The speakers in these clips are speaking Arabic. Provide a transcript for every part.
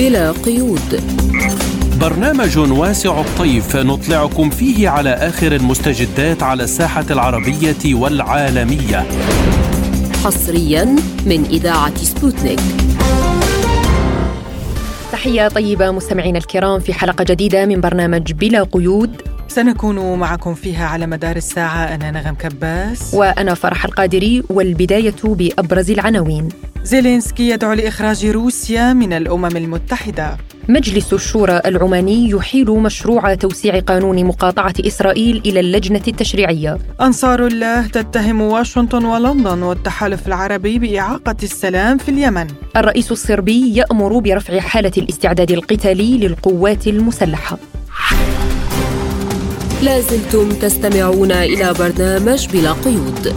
بلا قيود. برنامج واسع الطيف نطلعكم فيه على آخر المستجدات على الساحة العربية والعالمية. حصريا من إذاعة سبوتنيك. تحية طيبة مستمعينا الكرام في حلقة جديدة من برنامج بلا قيود. سنكون معكم فيها على مدار الساعة. أنا نغم كباس. وأنا فرح القادري والبداية بأبرز العناوين. زيلينسكي يدعو لإخراج روسيا من الأمم المتحدة. مجلس الشورى العماني يحيل مشروع توسيع قانون مقاطعة إسرائيل إلى اللجنة التشريعية. أنصار الله تتهم واشنطن ولندن والتحالف العربي بإعاقة السلام في اليمن. الرئيس الصربي يأمر برفع حالة الاستعداد القتالي للقوات المسلحة. لازلتم تستمعون إلى برنامج بلا قيود.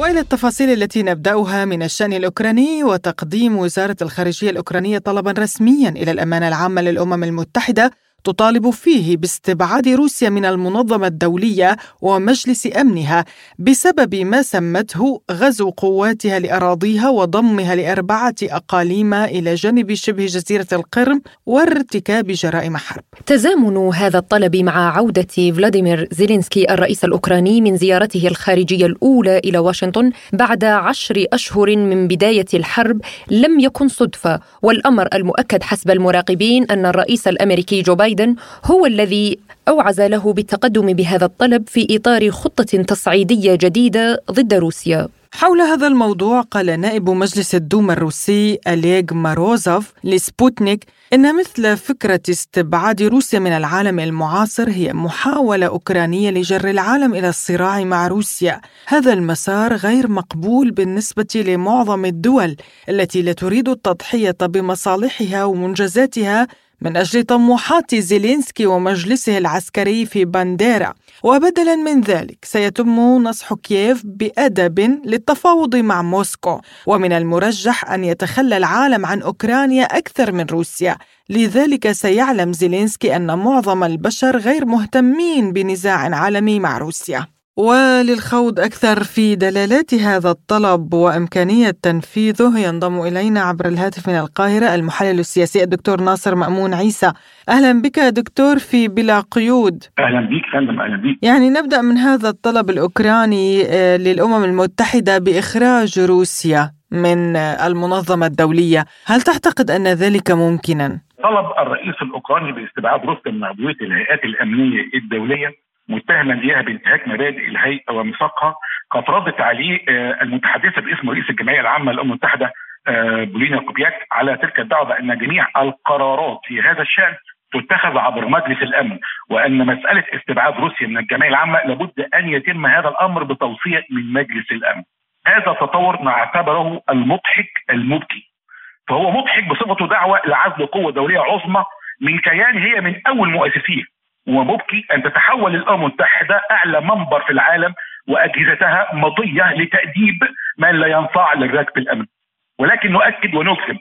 وإلى التفاصيل التي نبدأها من الشأن الأوكراني وتقديم وزارة الخارجية الأوكرانية طلبا رسميا إلى الأمانة العامة للأمم المتحدة تطالب فيه باستبعاد روسيا من المنظمة الدولية ومجلس أمنها بسبب ما سمته غزو قواتها لأراضيها وضمها لأربعة أقاليم إلى جانب شبه جزيرة القرم وارتكاب جرائم حرب. تزامن هذا الطلب مع عودة فلاديمير زيلينسكي الرئيس الأوكراني من زيارته الخارجية الأولى إلى واشنطن بعد عشر أشهر من بداية الحرب لم يكن صدفة والأمر المؤكد حسب المراقبين أن الرئيس الأمريكي جو بايدن بايدن هو الذي أوعز له بالتقدم بهذا الطلب في إطار خطة تصعيدية جديدة ضد روسيا. حول هذا الموضوع قال نائب مجلس الدوما الروسي أوليغ ماروزوف لسبوتنيك إن مثل فكرة استبعاد روسيا من العالم المعاصر هي محاولة أوكرانية لجر العالم إلى الصراع مع روسيا. هذا المسار غير مقبول بالنسبة لمعظم الدول التي لا تريد التضحية بمصالحها ومنجزاتها من أجل طموحات زيلينسكي ومجلسه العسكري في بانديرا وبدلا من ذلك سيتم نصح كييف بأدب للتفاوض مع موسكو. ومن المرجح أن يتخلى العالم عن أوكرانيا أكثر من روسيا. لذلك سيعلم زيلينسكي أن معظم البشر غير مهتمين بنزاع عالمي مع روسيا. وللخوض أكثر في دلالات هذا الطلب وإمكانية تنفيذه ينضم إلينا عبر الهاتف من القاهرة المحلل السياسي الدكتور ناصر مأمون عيسى. أهلا بك دكتور في بلا قيود. أهلا بك فندم أهلا بك. يعني نبدأ من هذا الطلب الأوكراني آه، للأمم المتحدة بإخراج روسيا من المنظمة الدولية. هل تعتقد أن ذلك ممكنا؟ طلب الرئيس الأوكراني باستبعاد روسيا من عضوية الهيئات الأمنية الدولية متهما اياها بانتهاك مبادئ الهيئة وميثاقها قد ردت عليه آه، المتحدثة باسم رئيس الجمعية العامة للأمم المتحدة آه، بولينا كوبياك على تلك الدعوة بأن جميع القرارات في هذا الشأن تتخذ عبر مجلس الأمن وأن مسألة استبعاد روسيا من الجمعية العامة لابد أن يتم هذا الأمر بتوصية من مجلس الأمن. هذا تطور نعتبره المضحك المبكي. فهو مضحك بصفته دعوة لعزل قوة دولية عظمى من كيان هي من أول مؤسسيه ومبكي أن تتحول الأمم المتحده أعلى منبر في العالم وأجهزتها مضية لتأديب من لا ينفع للركب الأمن. ولكن نؤكد ونجزم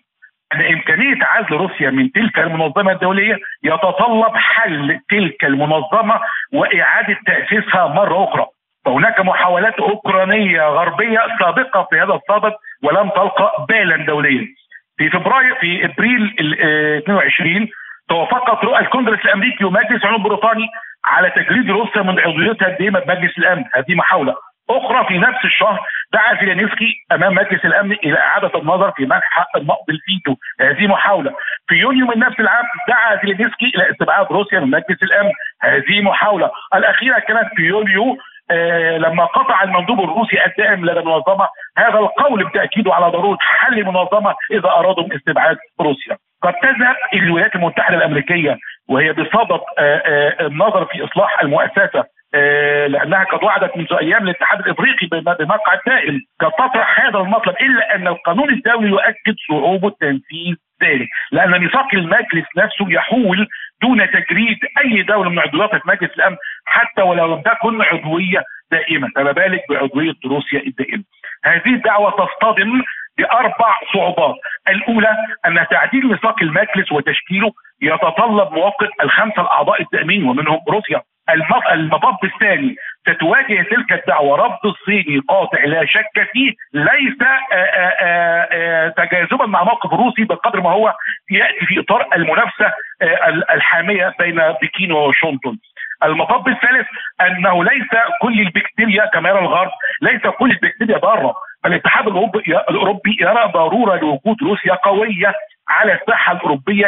أن إمكانية عزل روسيا من تلك المنظمة الدولية يتطلب حل تلك المنظمة وإعادة تأسيسها مرة أخرى. فهناك محاولات أوكرانية غربية سابقة في هذا الصدد ولم تلقى بالا دوليا. في فبراير في إبريل 22 توافقت رؤى الكونغرس الأمريكي ومجلس العموم البريطاني على تجريد روسيا من عضويتها الدائمه بمجلس الأمن. هذه محاولة أخرى في نفس الشهر دعا زيلينسكي أمام مجلس الأمن إلى إعادة النظر في منح حق النقض الفيتو هذه محاولة. في يونيو من نفس العام دعا زيلينسكي إلى استبعاد روسيا من مجلس الأمن. هذه محاولة. الأخيرة كانت في يوليو آه لما قطع المندوب الروسي الدائم لدى المنظمه هذا القول بتاكيده على ضرورة حل منظمة إذا أرادوا استبعاد روسيا. قد تذهب الولايات المتحدة الأمريكية وهي بصدد آه، آه، النظر في إصلاح المؤسسة آه، لأنها قد وعدت منذ أيام الاتحاد الإفريقي بمقعد دائم قد تطرح هذا المطلب إلا أن القانون الدولي يؤكد صعوبه تنفيذ ذلك لأن ميثاق المجلس نفسه يحول دون تجريد أي دولة من عضويات مجلس الأمن حتى ولو لم تكن عضوية دائمه فما بالك بعضوية روسيا الدائمة. هذه الدعوة تصطدم بأربع صعوبات، الأولى أن تعديل ميثاق المجلس وتشكيله يتطلب موافقة الخمسة الأعضاء الدائمين ومنهم روسيا. المطب الثاني ستواجه تلك الدعوة رفض الصيني قاطع لا شك فيه ليس تجاذبا مع موقف الروسي بقدر ما هو يأتي في إطار المنافسة الحامية بين بكين وواشنطن المطب الثالث أنه ليس كل البكتيريا كما يرى الغرب ليس كل البكتيريا ضارة. فالاتحاد الاوروبي يرى ضرورة لوجود روسيا قوية على الساحة الأوروبية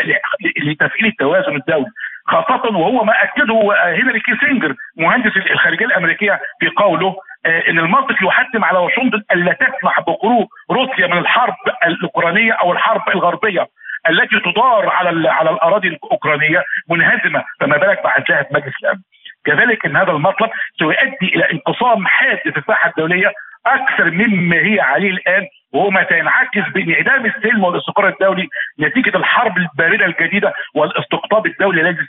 لتفعيل التوازن الدولي خاصة وهو ما أكده هنري كيسنجر مهندس الخارجية الأمريكية في قوله آه، إن المنطق يحتم على واشنطن الا تسمح بخروج روسيا من الحرب الأوكرانية أو الحرب الغربية التي تدار على على الأراضي الأوكرانية منهزمة فما بالك بعد مجلس الأمن. كذلك إن هذا المطلب سيؤدي إلى انقسام حاد في الساحة الدولية أكثر مما هي عليه الآن وهو ما سينعكس بانعدام السلم والاستقرار الدولي نتيجة الحرب الباردة الجديدة والاستقطاب الدولي الذي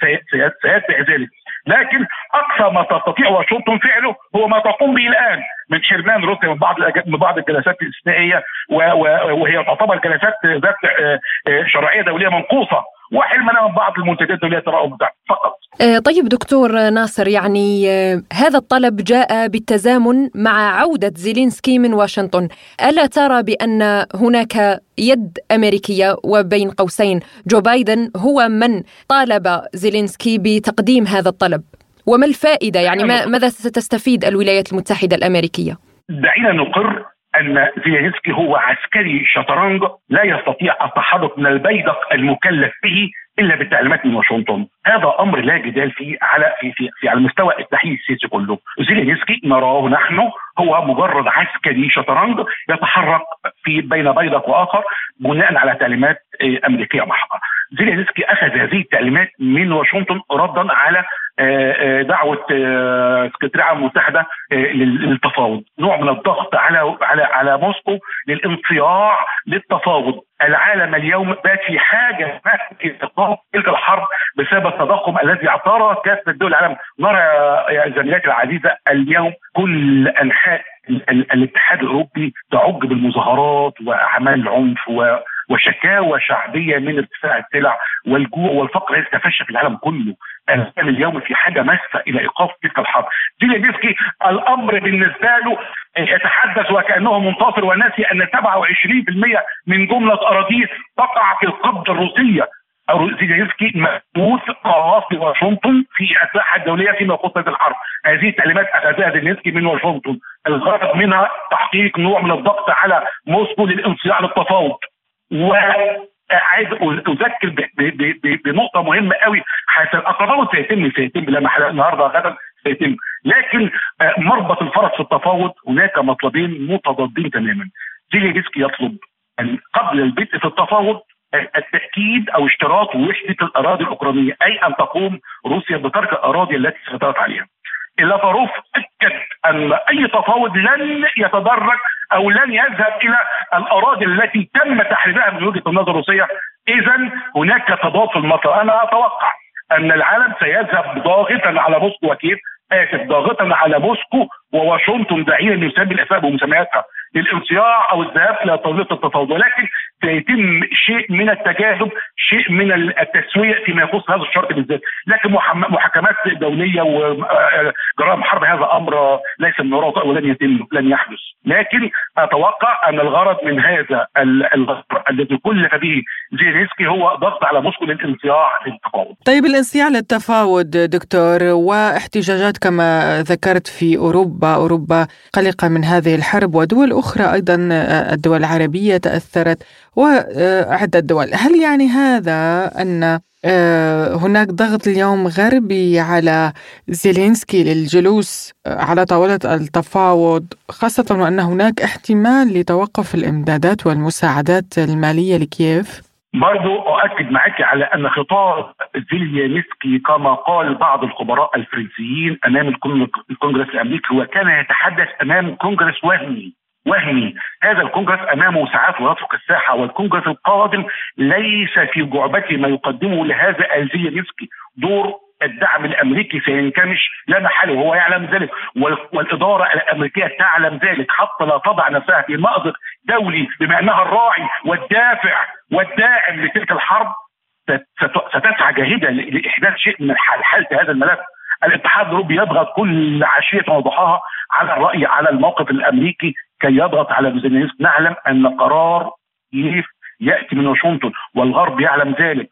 سيتبع ذلك. لكن أقصى ما تستطيع واشنطن فعله هو ما تقوم به الآن من حرمان روسيا من بعض من بعض الجلسات الاستثنائيه وهي تعتبر جلسات ذات آه، آه، شرعية دولية منقوصة وحرمنا من بعض المنتجات الدولية ترى فقط. طيب دكتور ناصر يعني هذا الطلب جاء بالتزامن مع عودة زيلينسكي من واشنطن. ألا ترى بأن هناك يد أمريكية وبين قوسين؟ جو بايدن هو من طالب زيلينسكي بتقديم هذا الطلب. وما الفائدة؟ يعني ما ماذا ستستفيد الولايات المتحدة الأمريكية؟ دعينا نقر أن زيلينسكي هو عسكري شطرنج لا يستطيع التحرك من البيدق المكلف به إلا بالتعليمات من واشنطن، هذا أمر لا جدال فيه على في في, في على مستوى التحليل السياسي كله، زيلينسكي نراه نحن هو مجرد عسكري شطرنج يتحرك في بين بيدق وآخر بناء على تعليمات آه، أمريكية محضه. زيلينسكي أخذ هذه التعليمات من واشنطن ردا على آه، آه، دعوة سكرتير العام المتحدة للتفاوض، نوع من الضغط على على على موسكو للانصياع للتفاوض، العالم اليوم بات في حاجة تلك الحرب بسبب التضخم الذي اعترى كافه دول العالم، نرى يا زميلاتي العزيزة اليوم كل أنحاء الاتحاد الأوروبي تعج بالمظاهرات وأعمال العنف وشكاوى شعبية من ارتفاع السلع والجوع والفقر الذي تفشى في العالم كله. العالم اليوم في حاجة ماسة إلى إيقاف تلك الحرب. زيلينسكي الأمر بالنسبة له يتحدث وكأنه منتصر وناسي أن 27% من جملة أراضيه تقع في القبضة الروسية. زيلينسكي مبعوث خاص واشنطن في الساحه الدوليه فيما يخص هذه الحرب، هذه التعليمات أخذها زيلينسكي من واشنطن، الغرض منها تحقيق نوع من الضغط على موسكو للانصياع للتفاوض. وعايز أذكر بنقطة مهمة قوي. التفاوض سيتم سيتم لا النهارده غدا سيتم. لكن آه، مربط الفرس في التفاوض هناك مطلبين متضادين تماما. زيلينسكي يطلب أن قبل البدء في التفاوض التأكيد أو اشتراط وحدة الأراضي الأوكرانية أي أن تقوم روسيا بترك الأراضي التي سيطرت عليها. اللافاروف اكد ان أي تفاوض لن يتدرج أو لن يذهب إلى الأراضي التي تم تحريرها من وجهة النظر الروسية. اذا هناك في المطر أنا أتوقع أن العالم سيذهب ضاغطا على موسكو وكيف آسف ضاغطا على موسكو وواشنطن داعيا يسمي الاسماء بمسمياتها للانصياع أو الذهاب إلى طاوله التفاوض. ولكن سيتم شيء من التجاذب شيء من التسوية فيما يخص هذا الشرط بالذات. لكن محاكمات دولية وجرائم حرب هذا أمر ليس من وراء ولن يتم لن يحدث. لكن أتوقع أن الغرض من هذا الذي كلف به زيلينسكي هو ضغط على موسكو للانصياع للتفاوض طيب الانصياع للتفاوض دكتور واحتجاجات كما ذكرت في أوروبا أوروبا قلقة من هذه الحرب ودول أخرى أيضا الدول العربية تأثرت وعدة دول هل يعني هذا أن آه، هناك ضغط اليوم غربي على زيلينسكي للجلوس على طاولة التفاوض خاصة وأن هناك احتمال لتوقف الإمدادات والمساعدات المالية لكييف؟ برضو أؤكد معك على أن خطاب زيلينسكي كما قال بعض الخبراء الفرنسيين أمام الكونغرس الأمريكي هو كان يتحدث أمام كونغرس وهمي وهمي هذا الكونجرس أمامه ساعات ويترك الساحة والكونجرس القادم ليس في جعبته ما يقدمه لهذا الزيلينسكي دور الدعم الأمريكي سينكمش لا محالة وهو يعلم ذلك والإدارة الأمريكية تعلم ذلك حتى لا تضع نفسها في مأزق دولي بما أنها الراعي والدافع والداعم لتلك الحرب. ستسعى جاهده لإحداث شيء من حالة هذا الملف. الاتحاد الأوروبي يضغط كل عشية وضحاها على الرأي على الموقف الأمريكي كي يضغط على زيلينسكي نعلم أن قرار كييف يأتي من واشنطن والغرب يعلم ذلك.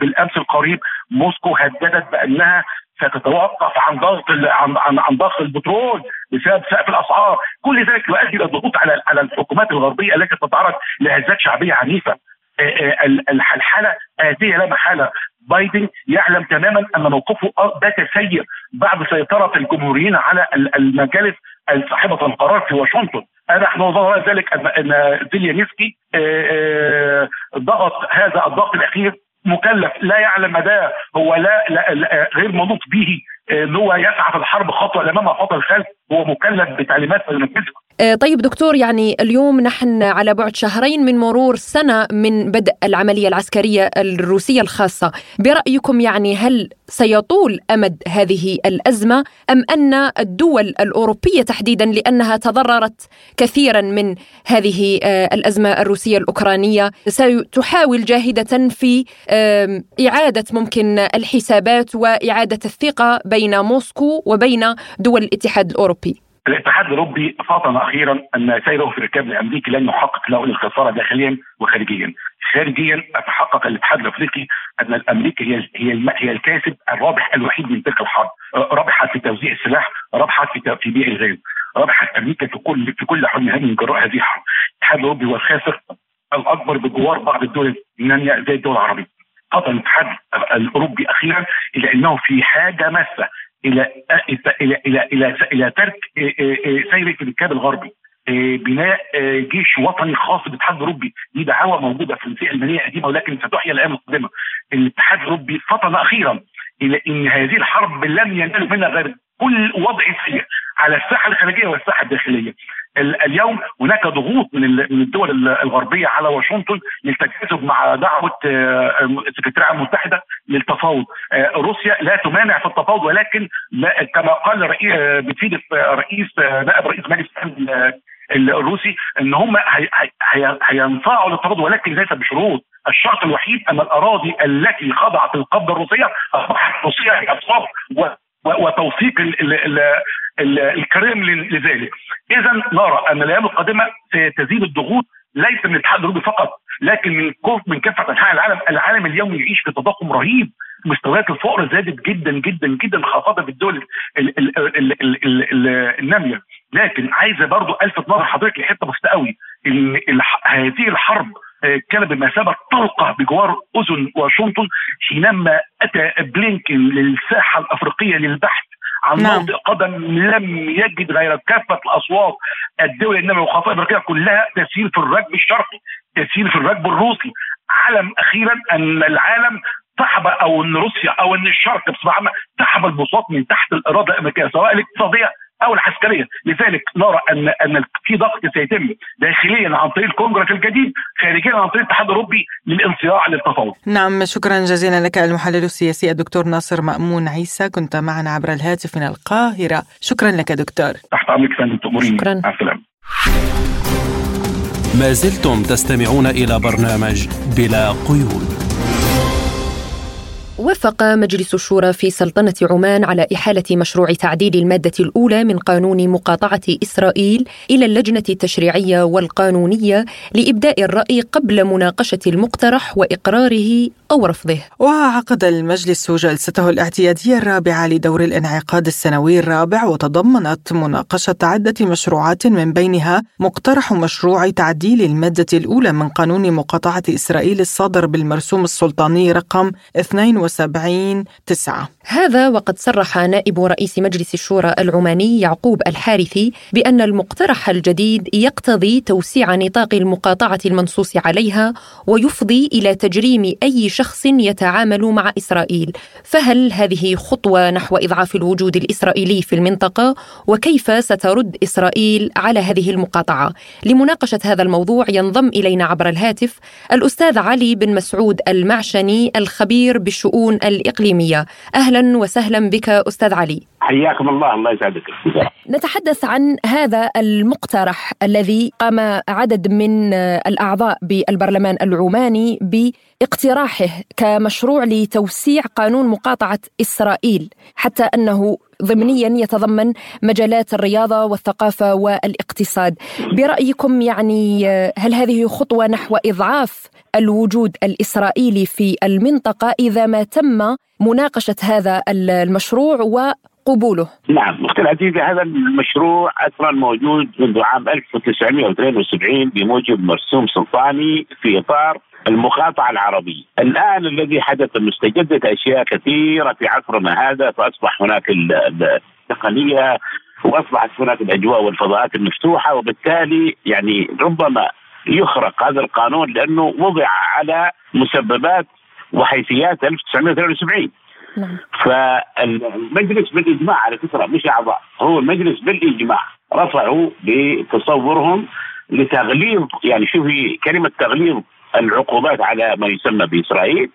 بالأمس القريب موسكو هددت بأنها ستتوقف عن ضغط عن عن, عن ضغط البترول بسبب سقف الأسعار، كل ذلك يؤدي إلى الضغوط على على الحكومات الغربية التي تتعرض لهزات شعبية عنيفة. آه، آه، الحاله اتيه لا محالة. بايدن يعلم تماما أن موقفه بات سيء. بعد سيطرة الجمهوريين على المجالس صاحبة القرار في واشنطن. نحن نظر ذلك ان أن زيليانسكي آه، ضغط هذا الضغط الأخير مكلف لا يعلم مداه هو لا, لا, لا غير منوط به إن هو يسعى في الحرب خطوة الامام وخطوه الخلف. هو مكلف بتعليمات ينفذها آه، طيب دكتور يعني اليوم نحن على بعد شهرين من مرور سنة من بدء العملية العسكرية الروسية الخاصة. برأيكم يعني هل سيطول أمد هذه الأزمة أم أن الدول الأوروبية تحديدا لأنها تضررت كثيرا من هذه آه، الأزمة الروسية الأوكرانية ستحاول جاهدة في إعادة ممكن الحسابات وإعادة الثقة بين موسكو وبين دول الاتحاد الأوروبي؟ الاتحاد الأوروبي فاطن أخيرا أن سيره في الركاب الأمريكي لن يحقق له الخساره داخليا وخارجيا. خارجيا أتحقق الاتحاد الأفريقي أن الأمريكي هي هي هي الكاسب الرابح الوحيد من تلك الحرب، ربحت في توزيع السلاح، ربحت في في بيع الغاز، ربحت أمريكا في كل في كل حلم من جراء هذه الحرب. الاتحاد الأوروبي هو الخاسر الأكبر بجوار بعض الدول الناميه زي الدول العربية. فطن الاتحاد الأوروبي أخيرا إلى أنه في حاجة ماسة إلى إلى إلى إلى إلى ترك سير في الكاب الغربي بناء جيش وطني خاص بالاتحاد الاوروبي دي دعاوى موجودة في المالية القديمة ولكن ستحيا الأيام القادمه الاتحاد الأوروبي فطن أخيرا إلى إن هذه الحرب لم ينال منها غير كل وضع سيء على الساحة الخارجية والساحة الداخلية. اليوم هناك ضغوط من الدول الغربية على واشنطن للتجاذب مع دعوة السكرتيرية آه، المتحدة للتفاوض. آه، روسيا لا تمانع في التفاوض ولكن كما قال آه، بتفيد رئيس نائب رئيس مجلس الروسي إن هم هينفعوا للتفاوض ولكن ليس بشروط. الشرط الوحيد أن الأراضي التي خضعت القبضه الروسية أصبحت روسيه بالاطراف وتوثيق الكريملين لذلك. اذا نرى أن الأيام القادمة ستزيد الضغوط ليس من الاتحاد الأوروبي فقط لكن من من كافة أنحاء العالم، العالم اليوم يعيش في تضخم رهيب. مستويات الفقر زادت جدا جدا جدا خاصة في الدول النامية. لكن عايزه برضو ألفت نظر حضرتك لحتة بسيطة قوي. إن هذه الحرب آه، كان بمثابه طلقه بجوار أذن واشنطن حينما أتى بلينكن للساحة الأفريقية للبحث عن نعم. موضع قدم لم يجد غير كافة الأصوات الدول انما الخطائب الافريقيه كلها تسير في الركب الشرقي تسير في الركب الروسي علم أخيرا أن العالم سحب أو أن روسيا أو أن الشرق بصفة عامة سحب البساط من تحت الإرادة الأمريكية سواء الاقتصادية أو العسكرية، لذلك نرى ان أن في ضغط سيتم داخليا عن طريق الكونغرس الجديد، خارجيا عن طريق الاتحاد الأوروبي للانصياع للتفاوض. نعم شكرا جزيلا لك المحلل السياسي الدكتور ناصر مأمون عيسى، كنت معنا عبر الهاتف من القاهرة، شكرا لك دكتور. تحت أمرك فندم تؤمرين. شكرا. مع السلامة. ما زلتم تستمعون إلى برنامج بلا قيود. وافق مجلس الشورى في سلطنة عمان على إحالة مشروع تعديل المادة الأولى من قانون مقاطعة إسرائيل إلى اللجنة التشريعية والقانونية لإبداء الرأي قبل مناقشة المقترح وإقراره أو رفضه. وعقد المجلس جلسته الاعتيادية الرابعة لدور الانعقاد السنوي الرابع وتضمنت مناقشة عدة مشروعات من بينها مقترح مشروع تعديل المادة الأولى من قانون مقاطعة إسرائيل الصادر بالمرسوم السلطاني رقم 72 وسبعين تسعة هذا وقد صرح نائب رئيس مجلس الشورى العماني يعقوب الحارثي بأن المقترح الجديد يقتضي توسيع نطاق المقاطعة المنصوص عليها ويفضي إلى تجريم أي شخص يتعامل مع إسرائيل فهل هذه خطوة نحو إضعاف الوجود الإسرائيلي في المنطقة؟ وكيف سترد إسرائيل على هذه المقاطعة؟ لمناقشة هذا الموضوع ينضم إلينا عبر الهاتف الأستاذ علي بن مسعود المعشني الخبير بالشؤون الشؤون الإقليمية. أهلا وسهلا بك أستاذ علي. حياكم الله الله يسعدك. نتحدث عن هذا المقترح الذي قام عدد من الأعضاء بالبرلمان العماني باقتراحه كمشروع لتوسيع قانون مقاطعة إسرائيل حتى أنه ضمنيا يتضمن مجالات الرياضة والثقافة والاقتصاد. برأيكم يعني هل هذه خطوة نحو إضعاف الوجود الإسرائيلي في المنطقة إذا ما تم مناقشة هذا المشروع قبوله نعم أختي العزيزة هذا المشروع أصلا موجود منذ عام 1972 بموجب مرسوم سلطاني في إطار المقاطعة العربية الآن الذي حدث استجدت أشياء كثيرة في عصرنا هذا فأصبح هناك التقنية وأصبحت هناك الأجواء والفضاءات المفتوحة وبالتالي يعني ربما يخرق هذا القانون لأنه وضع على مسببات وحيثيات 1972 نعم. فالمجلس بالإجماع على فكرة مش أعضاء هو المجلس بالإجماع رفعوا بتصورهم لتغليظ يعني شوفي كلمة تغليظ العقوبات على ما يسمى بإسرائيل.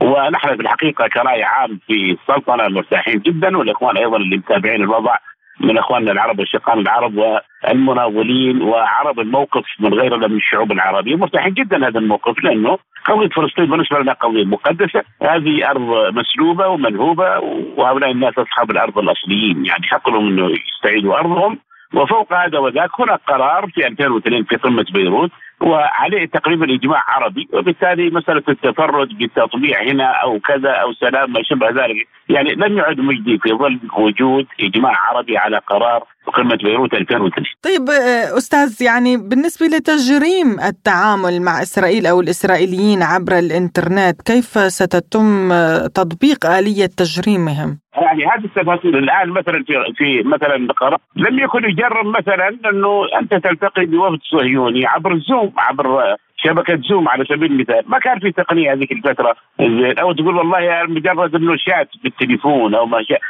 ونحن في الحقيقة كرأي عام في السلطنة مرتاحين جدا والإخوان أيضا اللي متابعين الوضع من إخواننا العرب والشقان العرب والمناولين وعرب الموقف من غيرنا من الشعوب العربية. مرتاحين جدا هذا الموقف لأنه قضيه فلسطين بالنسبة لنا قضيه مقدسة، هذه أرض مسلوبة ومنهوبه وهؤلاء الناس أصحاب الأرض الأصليين. يعني حق لهم إنه يستعيدوا أرضهم. وفوق هذا وذاك هناك قرار في 2002 في قمة بيروت وعليه تقريبا إجماع عربي وبالتالي مسألة التفرد بالتطبيع هنا أو كذا أو سلام ما شبه ذلك يعني لم يعد مجدي في ظل وجود إجماع عربي على قرار قمة بيروت 2002 طيب آه، أستاذ يعني بالنسبة لتجريم التعامل مع إسرائيل أو الإسرائيليين عبر الإنترنت كيف ستتم تطبيق آلية تجريمهم؟ يعني هذه التفاصيل الآن مثلا في في مثلا قرار. لم يكن يجرم مثلا أنه أنت تلتقي بوفد صهيوني عبر الزوم عبر شبكة زوم على سبيل المثال. ما كان في تقنية هذيك الفترة. أو تقول والله مجرد إنه شات بالتليفون أو ما شاء.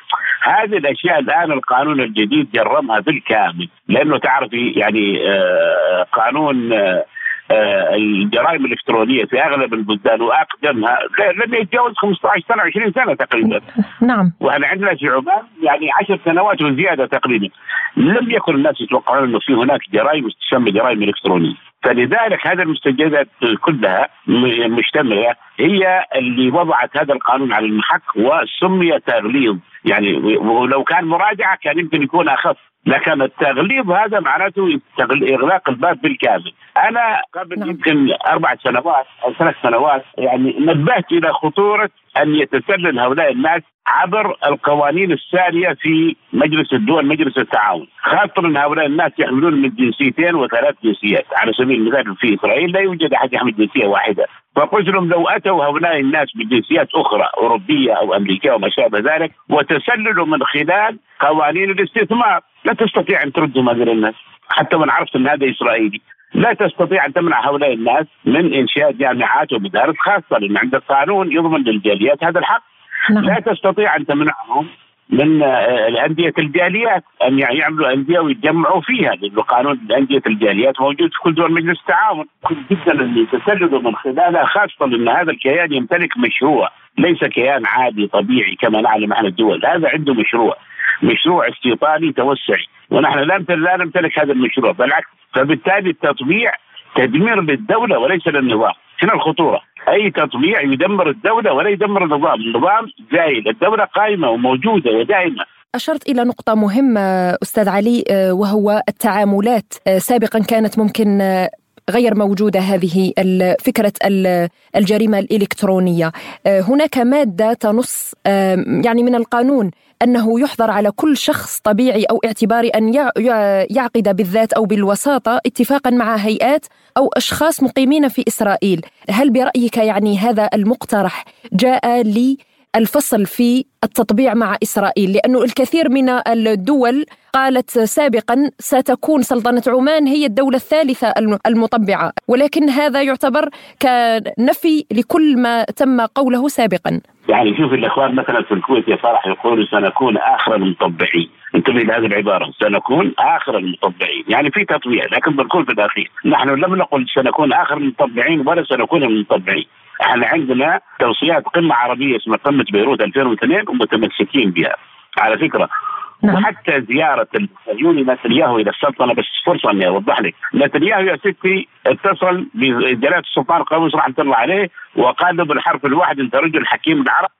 هذه الأشياء الآن القانون الجديد جرمها بالكامل. لأنه تعرفي يعني آه قانون آه، الجرائم الإلكترونية في أغلب البلدان وأقدمها. لم يتجاوز 15 سنة 20 سنة تقريبا. نعم. وإحنا عندنا في عمان يعني 10 سنوات وزيادة تقريبا. لم يكن الناس يتوقعون أنه في هناك جرائم تسمى جرائم إلكترونية. فلذلك هذه المستجدات كلها مشتملة هي اللي وضعت هذا القانون على المحك وسمي تغليظ يعني ولو كان مراجعة كان يمكن يكون أخف لكن التغليظ هذا معناته إغلاق الباب بالكامل. أنا قبل نعم. يمكن أربع سنوات أو ثلاث سنوات يعني نبهت إلى خطورة أن يتسلل هؤلاء الناس عبر القوانين السارية في مجلس الدول مجلس التعاون، خاصه ان هؤلاء الناس يحملون من جنسيتين وثلاث جنسيات، على سبيل المثال في إسرائيل لا يوجد أحد يحمل جنسية واحدة، فقلت لهم لو أتوا هؤلاء الناس بجنسيات أخرى أوروبية أو أمريكية وما شابه ذلك وتسللوا من خلال قوانين الاستثمار، لا تستطيع أن تردهم هذول الناس، حتى من عرفت إن هذا إسرائيلي، لا تستطيع أن تمنع هؤلاء الناس من إنشاء جامعات ومدارس خاصة لأن عندك قانون يضمن للجاليات هذا الحق. نعم. لا تستطيع أن تمنعهم من آه، انديه الجاليات أن يعملوا أندية ويتجمعوا فيها لأنه قانون انديه الجاليات موجود في كل دول مجلس التعاون. جدا اللي يتسللوا من خلالها خاصة إن هذا الكيان يمتلك مشروع ليس كيان عادي طبيعي كما نعلم إحنا الدول. هذا عنده مشروع مشروع استيطاني توسعي. ونحن لا نمتلك هذا المشروع بالعكس. فبالتالي التطبيع تدمير للدولة وليس للنظام. هنا الخطورة؟ أي تطبيع يدمر الدولة ولا يدمر النظام، النظام زايد، الدولة قائمة وموجودة ودائمة. أشرت إلى نقطة مهمة أستاذ علي آه، وهو التعاملات. آه، سابقا كانت ممكن آه، غير موجودة هذه فكرة الجريمة الإلكترونية. هناك مادة تنص يعني من القانون أنه يحظر على كل شخص طبيعي أو اعتباري أن يعقد بالذات أو بالوساطة اتفاقا مع هيئات أو أشخاص مقيمين في إسرائيل. هل برأيك يعني هذا المقترح جاء لي الفصل في التطبيع مع إسرائيل لأنه الكثير من الدول قالت سابقا ستكون سلطنة عمان هي الدولة الثالثة المطبعة ولكن هذا يعتبر كنفي لكل ما تم قوله سابقا. يعني شوف الإخوان مثلا في الكويت يا فرح يقولوا سنكون آخر المطبعين، انتبه لهذه العبارة سنكون آخر المطبعين، يعني في تطبيع لكن بنقول في الاخير، نحن لم نقل سنكون آخر المطبعين ولا سنكون المطبعين، إحنا عندنا توصيات قمة عربية اسمها قمة بيروت 2002 ومتمسكين بها. على فكرة. نعم. وحتى زيارة الصهيوني نتنياهو إلى السلطنة بس فرصة إني أوضح لك. نتنياهو يا ستي اتصل بجلالة السلطان القابوس رحمة الله عليه وقال له بالحرف الواحد أنت رجل حكيم العرب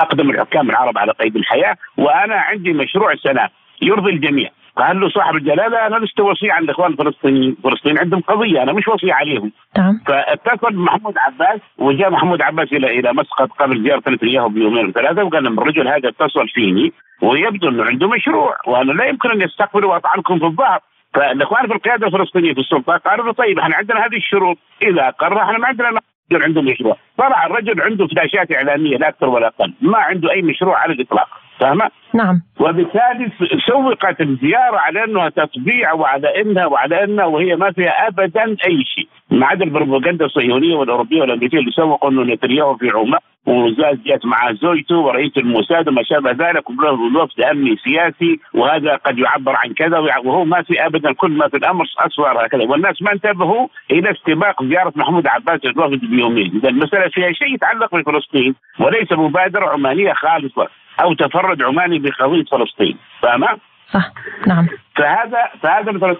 أقدم الحكام العرب على قيد الحياة وأنا عندي مشروع سلام يرضي الجميع. قال له صاحب الجلالة أنا لست وصي عن الاخوان الفلسطينيين، فلسطين عندهم قضية أنا مش وصي عليهم. نعم. فاتصل بمحمود عباس وجاء محمود عباس إلى إلى مسقط قبل زيارة نتنياهو بيومين وثلاثة وقال لهم الرجل هذا اتصل فيني ويبدو إنه عنده مشروع وأنا لا يمكن أن يستقبل واطعنكم في الظهر. فالإخوان في القيادة الفلسطينية في السلطة قالوا له طيب إحنا عندنا هذه الشروط إذا قرر إحنا ما عندنا رجل عنده مشروع طلع الرجل عنده فلاشات إعلامية لا أكثر ولا أقل ما عنده أي مشروع على الإطلاق فاهمة؟ نعم. وبالتالي سوقت الزيارة على أنها تطبيع وعلى أنها وعلى أنها وهي ما فيها ابدا أي شيء. ما عدا البروباغندا الصهيونية والأوروبية والأمريكية اللي سوقوا إنه نتنياهو في عمان وزاد جت معه زوجته ورئيس الموساد وما شابه ذلك ووفد أمني سياسي وهذا قد يعبر عن كذا وهو ما في ابدا كل ما في الأمر اصفر هكذا والناس ما انتبهوا إلى استباق زيارة محمود عباس الوفد بيومين. إذا المسألة فيها شيء يتعلق بفلسطين وليس مبادرة عمانية خالصة. أو تفرد عماني بقضيه فلسطين. فاهمة؟ صح. نعم. فهذا فهذا مثلا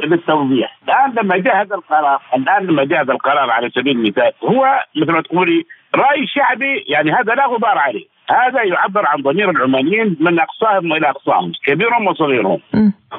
للتوضيح الآن لما جاء هذا القرار الآن لما جاء هذا القرار على سبيل المثال هو مثل ما تقولي رأي شعبي يعني هذا لا غبار عليه. هذا يعبر عن ضمير العمانيين من أقصاهم إلى أقصاهم كبيرهم وصغيرهم.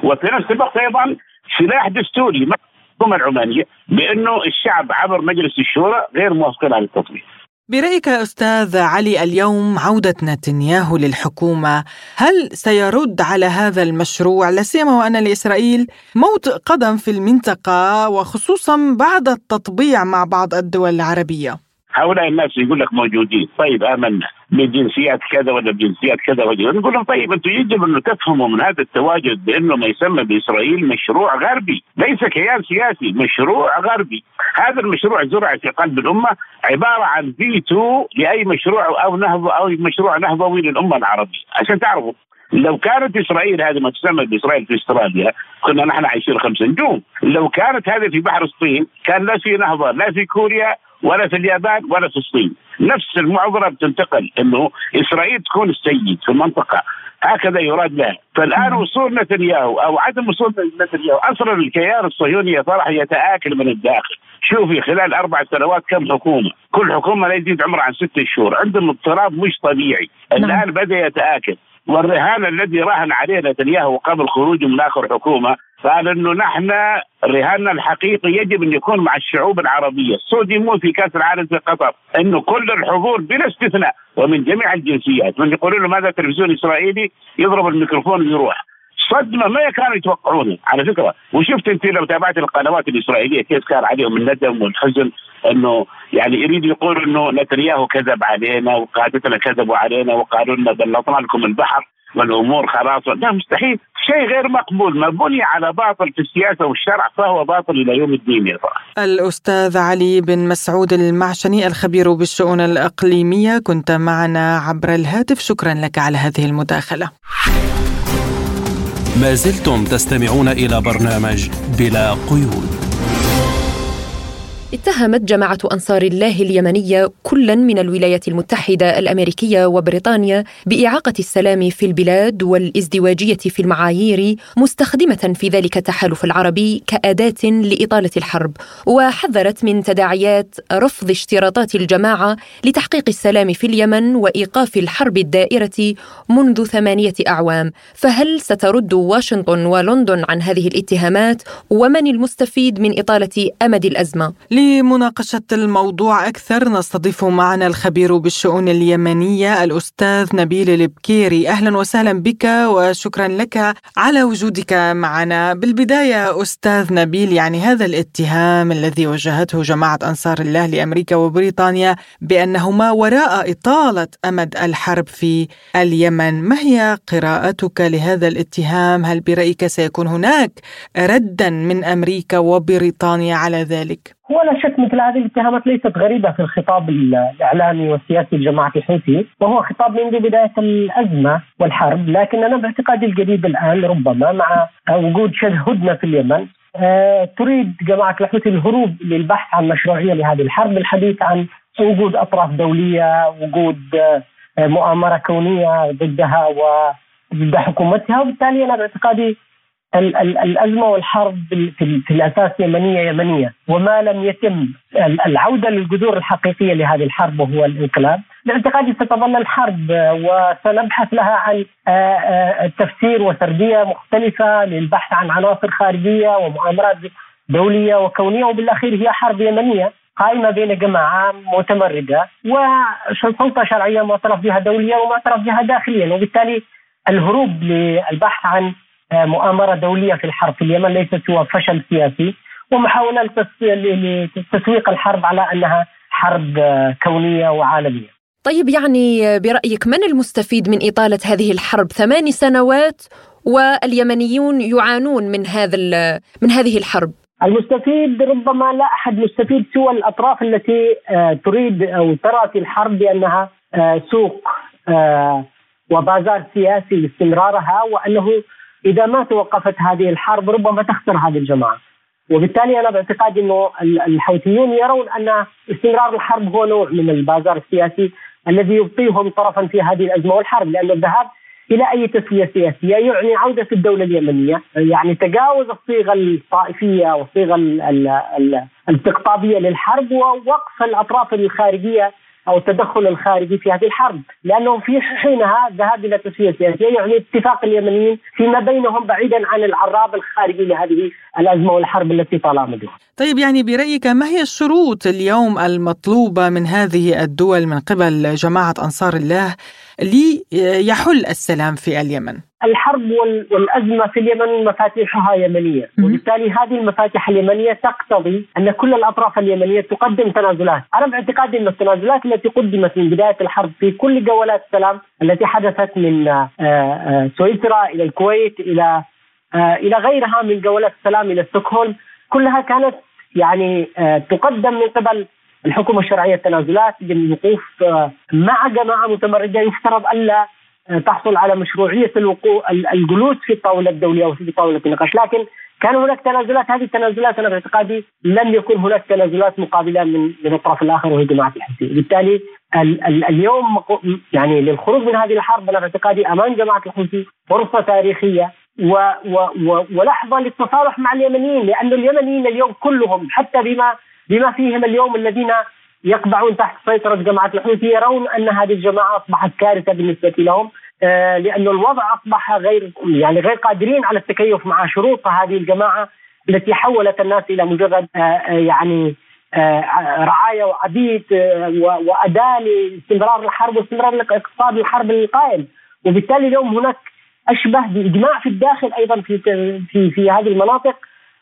وفي نفس الوقت أيضا سلاح دستوري الحكومة العمانية بأنه الشعب عبر مجلس الشورى غير موافقين على التطبيق. برأيك أستاذ علي اليوم عودة نتنياهو للحكومة هل سيرد على هذا المشروع؟ لا سيما وأن لإسرائيل موطئ قدم في المنطقة وخصوصا بعد التطبيع مع بعض الدول العربية. هؤلاء الناس يقول لك موجودين. طيب آمنا. بجنسيات كذا ولا بجنسيات كذا ولا نقول لهم طيب أنتم يجب انه تفهموا من هذا التواجد بأنه ما يسمى بإسرائيل مشروع غربي، ليس كيان سياسي، مشروع غربي، هذا المشروع زرع في قلب الأمة عبارة عن فيتو لأي مشروع أو نهضة أو مشروع نهضوي للأمة العربية، عشان تعرفوا لو كانت إسرائيل هذه ما تسمى بإسرائيل في أستراليا كنا نحن عايشين خمس نجوم، لو كانت هذه في بحر الصين كان لا في نهضة لا في كوريا ولا في اليابان ولا في الصين. نفس المعضلة بتنتقل إنه إسرائيل تكون السيد في المنطقة. هكذا يراد لها فالآن وصول نتنياهو أو عدم وصول نتنياهو أصلا الكيان الصهيوني صراحة يتآكل من الداخل. شوفي خلال أربع سنوات كم حكومة. كل حكومة لا يزيد عمرها عن ست شهور. عندهم اضطراب مش طبيعي. نعم. الآن بدأ يتآكل. والرهان الذي راهن عليه نتنياهو قبل خروجه من آخر حكومة قال إنه نحن رهاننا الحقيقي يجب أن يكون مع الشعوب العربية، يموت في كأس العالم في قطر، إنه كل الحضور بلا استثناء ومن جميع الجنسيات، من يقولون له ماذا تلفزيون إسرائيلي؟ يضرب الميكروفون ويروح. صدمة ما كانوا يتوقعونها. على فكرة وشفت أنت لو تابعت القنوات الإسرائيلية كيف كان عليهم الندم والحزن إنه يعني يريد يقول إنه نتنياهو كذب علينا وقادتنا كذبوا علينا وقالوا لنا بلطنا لكم البحر والأمور خلاص. لا مستحيل. شيء غير مقبول ما بني على باطل في السياسة والشرع فهو باطل إلى يوم الدين يا صراحة. الأستاذ علي بن مسعود المعشني الخبير بالشؤون الإقليمية كنت معنا عبر الهاتف شكرا لك على هذه المداخلة. ما زلتم تستمعون إلى برنامج بلا قيود. اتهمت جماعة أنصار الله اليمنية كلا من الولايات المتحدة الأمريكية وبريطانيا بإعاقة السلام في البلاد والإزدواجية في المعايير مستخدمة في ذلك التحالف العربي كأداة لإطالة الحرب وحذرت من تداعيات رفض اشتراطات الجماعة لتحقيق السلام في اليمن وإيقاف الحرب الدائرة منذ ثمانية أعوام فهل سترد واشنطن ولندن عن هذه الاتهامات ومن المستفيد من إطالة أمد الأزمة؟ لمناقشة الموضوع أكثر نستضيف معنا الخبير بالشؤون اليمنية الأستاذ نبيل البكيري. أهلا وسهلا بك وشكرا لك على وجودك معنا. بالبداية أستاذ نبيل يعني هذا الاتهام الذي وجهته جماعة أنصار الله لأمريكا وبريطانيا بأنهما وراء إطالة أمد الحرب في اليمن ما هي قراءتك لهذا الاتهام؟ هل برأيك سيكون هناك ردا من أمريكا وبريطانيا على ذلك؟ هو لا شك مثل هذه الاتهامات ليست غريبة في الخطاب الإعلامي والسياسي لجماعة الحوثي وهو خطاب منذ بداية الأزمة والحرب لكن أنا باعتقادي الجديد الآن ربما مع وجود شبه هدنة في اليمن آه، تريد جماعة الحوثي الهروب للبحث عن مشروعية لهذه الحرب الحديث عن وجود أطراف دولية وجود آه، مؤامرة كونية ضدها و ضد حكومتها وبالتالي أنا باعتقادي الأزمة والحرب في, الأساس يمنيه يمنية. وما لم يتم العودة للجذور الحقيقية لهذه الحرب وهو الانقلاب. باعتقادي ستظل الحرب وسنبحث لها عن تفسير وسرديه مختلفة للبحث عن عناصر خارجية ومؤامرات دولية وكونية. وبالأخير هي حرب يمنية قائمة بين جماعة متمردة. وسلطة شرعية معترف بها دوليا ومعترف بها داخليا. وبالتالي الهروب للبحث عن مؤامرة دولية في الحرب في اليمن ليست سوى فشل سياسي ومحاولة لتسويق الحرب على أنها حرب كونية وعالمية. طيب يعني برأيك من المستفيد من إطالة هذه الحرب ثماني سنوات واليمنيون يعانون من هذا من هذه الحرب؟ المستفيد ربما لا أحد مستفيد سوى الأطراف التي آه، تريد أو ترى في الحرب بأنها آه، سوق آه، وبازار سياسي لاستمرارها وأنه إذا ما توقفت هذه الحرب ربما تخسر هذه الجماعة. وبالتالي أنا باعتقادي إنه الحوثيون يرون أن استمرار الحرب هو نوع من البازار السياسي الذي يبقيهم طرفا في هذه الأزمة والحرب لأن الذهاب إلى أي تسوية سياسية يعني عودة الدولة اليمنية يعني تجاوز الصيغة الطائفية والصيغة الاستقطابية للحرب ووقف الأطراف الخارجية أو التدخل الخارجي في هذه الحرب، لانهم في حينها ذهاب إلى تسوية سياسية يعني اتفاق اليمنيين فيما بينهم بعيدا عن العراب الخارجي لهذه الأزمة والحرب التي طال مدتها. طيب يعني برأيك ما هي الشروط اليوم المطلوبة من هذه الدول من قبل جماعة أنصار الله ليحل السلام في اليمن؟ الحرب والأزمة في اليمن مفاتيحها يمنية، وبالتالي هذه المفاتيح اليمنية تقتضي أن كل الأطراف اليمنية تقدم تنازلات، أنا باعتقادي أن التنازلات التي قدمت من بداية الحرب في كل جولات السلام التي حدثت من آه، آه، سويسرا إلى الكويت إلى آه، إلى غيرها من جولات السلام إلى ستوكهولم، كلها كانت يعني تقدم من قبل الحكومة الشرعية التنازلات للوقوف مع جماعة متمردة. يفترض الا تحصل على مشروعية الوقوع الجلوس في الطاولة الدولية أو في طاولة النقاش، لكن كان هناك تنازلات هذه التنازلات أنا باعتقادي لم يكن هناك تنازلات مقابلة من من الطرف الآخر وهي جماعة الحوثي، بالتالي ال ال اليوم يعني للخروج من هذه الحرب أنا باعتقادي أمام جماعة الحوثي فرصة تاريخية و و و ولحظة للتصالح مع اليمنيين لأن اليمنيين اليوم كلهم حتى بما بما فيهم اليوم الذين يقبعون تحت سيطرة جماعة الحوثي يرون أن هذه الجماعة أصبحت كارثة بالنسبة لهم آه لأن الوضع أصبح غير يعني غير قادرين على التكيف مع شروط هذه الجماعة التي حولت الناس إلى مجرد آه, آه، يعني رعاية وعبيد وأداة لاستمرار الحرب واستمرار الاقتصاد الحرب القائم. وبالتالي اليوم هناك أشبه بإجماع في الداخل أيضا في في في هذه المناطق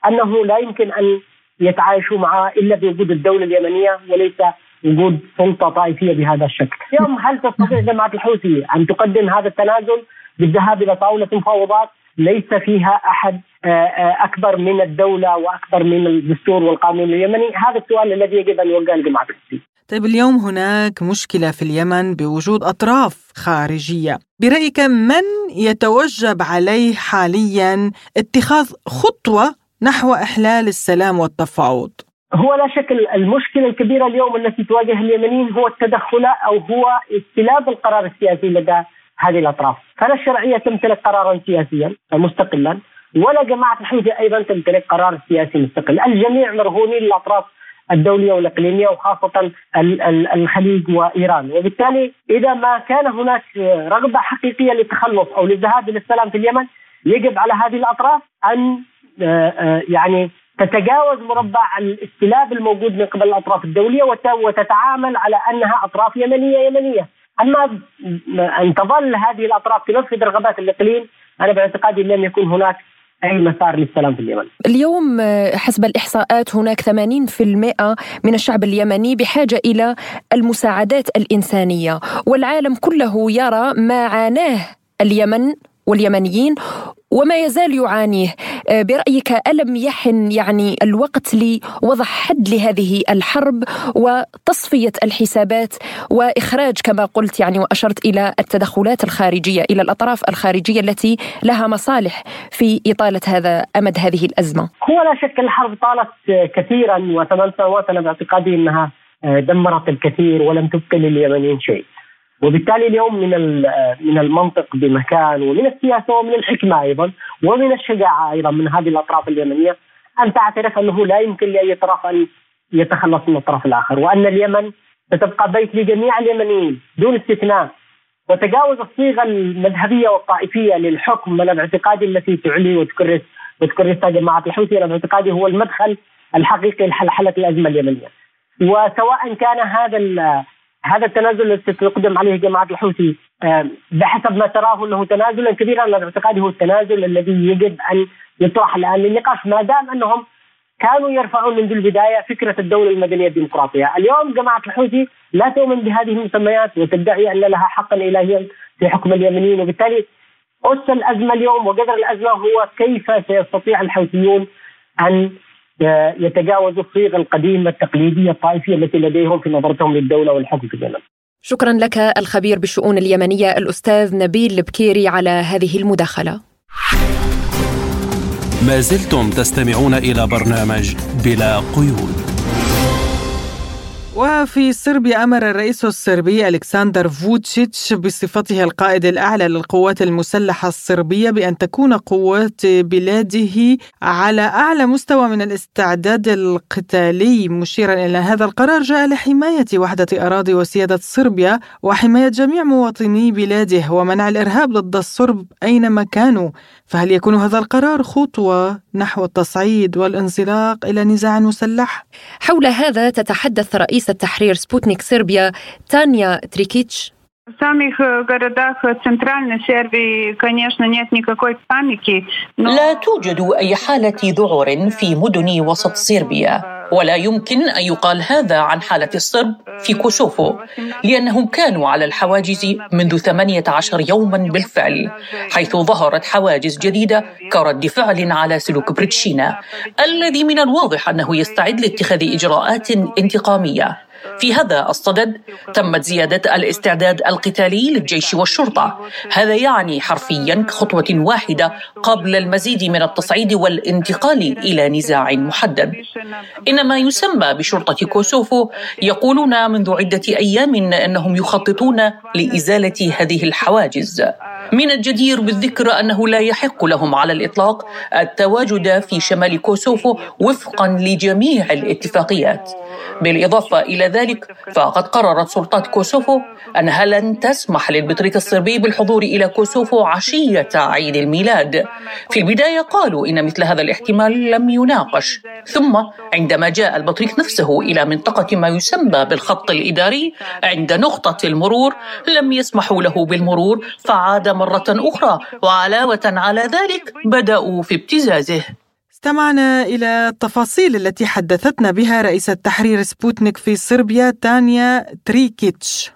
أنه لا يمكن أن يتعايشوا معها إلا بوجود الدولة اليمنية وليس وجود سلطة طائفية بهذا الشكل. اليوم هل تستطيع جماعة الحوثي أن تقدم هذا التنازل بالذهاب إلى طاولة مفاوضات ليس فيها أحد آه، آه، أكبر من الدولة وأكبر من الدستور والقانون اليمني، هذا السؤال الذي يجب أن يوجه لجماعة الحوثي. طيب اليوم هناك مشكلة في اليمن بوجود أطراف خارجية، برأيك من يتوجب عليه حاليا اتخاذ خطوة نحو إحلال السلام والتفاوض. هو لا شك المشكلة الكبيرة اليوم التي تواجه اليمنيين هو التدخل أو هو استلاب القرار السياسي لدى هذه الأطراف، فلا الشرعية تمتلك قرارا سياسيا مستقلا ولا جماعة الحوثي أيضا تمتلك قرار سياسي مستقل، الجميع مرهونين للأطراف الدولية والإقليمية وخاصة الخليج وإيران، وبالتالي إذا ما كان هناك رغبة حقيقية للتخلص أو للذهاب إلى السلام في اليمن يجب على هذه الأطراف أن يعني تتجاوز مربع الاستلاب الموجود من قبل الأطراف الدولية وتتعامل على أنها أطراف يمنية يمنية، أما أن تظل هذه الأطراف تنفذ رغبات الإقليم أنا باعتقادي لم يكن هناك أي مسار للسلام في اليمن. اليوم آه، حسب الإحصاءات هناك 80% من الشعب اليمني بحاجة إلى المساعدات الإنسانية، والعالم كله يرى ما عاناه اليمن واليمنيين وما يزال يعانيه آه، برأيك ألم يحن يعني الوقت لوضع حد لهذه الحرب وتصفية الحسابات وإخراج كما قلت يعني وأشرت إلى التدخلات الخارجية إلى الأطراف الخارجية التي لها مصالح في إطالة هذا أمد هذه الأزمة؟ هو لا شك الحرب طالت كثيرا وثمان سنوات أنا باعتقادي أنها آه، دمرت الكثير ولم تبقي لليمنيين شيء. وبالتالي اليوم من من المنطق بمكان ومن السياسة ومن الحكمة أيضا ومن الشجاعة أيضا من هذه الأطراف اليمنية أن تعترف أنه لا يمكن لأي طرف أن يتخلص من الطرف الآخر وأن اليمن ستبقى بيت لجميع اليمنيين دون استثناء وتجاوز الصيغة المذهبية والطائفية للحكم من الاعتقاد التي تعلي وتكرس وتكرسها جماعة الحوثي أنا باعتقادي هو المدخل الحقيقي لحلحله الأزمة اليمنية. وسواء كان هذا هذا التنازل الذي تقدم عليه جماعة الحوثي بحسب ما تراه أنه تنازلا كبيرا أنا باعتقادي هو التنازل الذي يجب أن يطرح الآن. للنقاش ما دام أنهم كانوا يرفعون منذ البداية فكرة الدولة المدنية الديمقراطية، اليوم جماعة الحوثي لا تؤمن بهذه المسميات وتدعي أن لها حقا إلهيا في حكم اليمنيين. وبالتالي أس الأزمة اليوم وقدر الأزمة هو كيف سيستطيع الحوثيون أن يتجاوزوا الصيغة القديمة التقليدية الطائفية التي لديهم في نظرتهم للدولة والحكم في اليمن. شكرا لك الخبير بالشؤون اليمنية الأستاذ نبيل البكيري على هذه المداخلة. ما زلتم تستمعون إلى برنامج بلا قيود. وفي صربيا أمر الرئيس الصربي ألكسندر فوتشيتش بصفته القائد الأعلى للقوات المسلحة الصربية بأن تكون قوات بلاده على أعلى مستوى من الاستعداد القتالي مشيرا إلى هذا القرار جاء لحماية وحدة أراضي وسيادة صربيا وحماية جميع مواطني بلاده ومنع الإرهاب ضد الصرب أينما كانوا فهل يكون هذا القرار خطوة نحو التصعيد والانزلاق إلى نزاع مسلح؟ حول هذا تتحدث رئيس التحرير سبوتنيك صربيا تانيا تريكيتش. В самих городах центральной Сербии, конечно, нет никакой паники. لا توجد أي حالة ذعر في مدن وسط صربيا ولا يمكن أن يقال هذا عن حالة الصرب في كوسوفو لأنهم كانوا على الحواجز منذ 18 يوما بالفعل حيث ظهرت حواجز جديدة كرد فعل على سلوك بريتشينا الذي من الواضح أنه يستعد لاتخاذ إجراءات انتقامية في هذا الصدد تمت زيادة الاستعداد القتالي للجيش والشرطة. هذا يعني حرفيا خطوة واحدة قبل المزيد من التصعيد والانتقال إلى نزاع محدد. إن ما يسمى بشرطة كوسوفو يقولون منذ عدة أيام أنهم يخططون لإزالة هذه الحواجز. من الجدير بالذكر أنه لا يحق لهم على الإطلاق التواجد في شمال كوسوفو وفقا لجميع الاتفاقيات. بالإضافة إلى ذلك فقد قررت سلطات كوسوفو أنها لن تسمح للبطريق الصربي بالحضور إلى كوسوفو عشية عيد الميلاد. في البداية قالوا إن مثل هذا الاحتمال لم يناقش. ثم عندما جاء البطريق نفسه إلى منطقة ما يسمى بالخط الإداري عند نقطة المرور لم يسمحوا له بالمرور فعاد مرة أخرى وعلاوة على ذلك بدأوا في ابتزازه. استمعنا إلى التفاصيل التي حدثتنا بها رئيسة تحرير سبوتنيك في صربيا تانيا تريكيتش.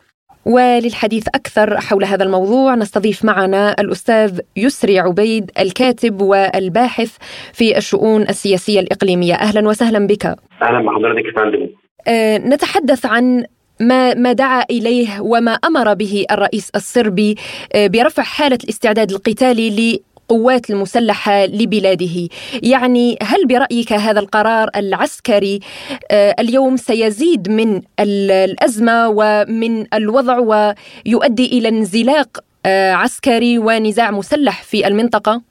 وللحديث أكثر حول هذا الموضوع نستضيف معنا الأستاذ يسري عبيد الكاتب والباحث في الشؤون السياسية الإقليمية. أهلا وسهلا بك. أهلا بحضرتك فندم. أه نتحدث عن ما ما دعا إليه وما أمر به الرئيس الصربي أه برفع حالة الاستعداد القتالي القوات المسلحة لبلاده. يعني هل برأيك هذا القرار العسكري اليوم سيزيد من الأزمة ومن الوضع ويؤدي إلى انزلاق عسكري ونزاع مسلح في المنطقة؟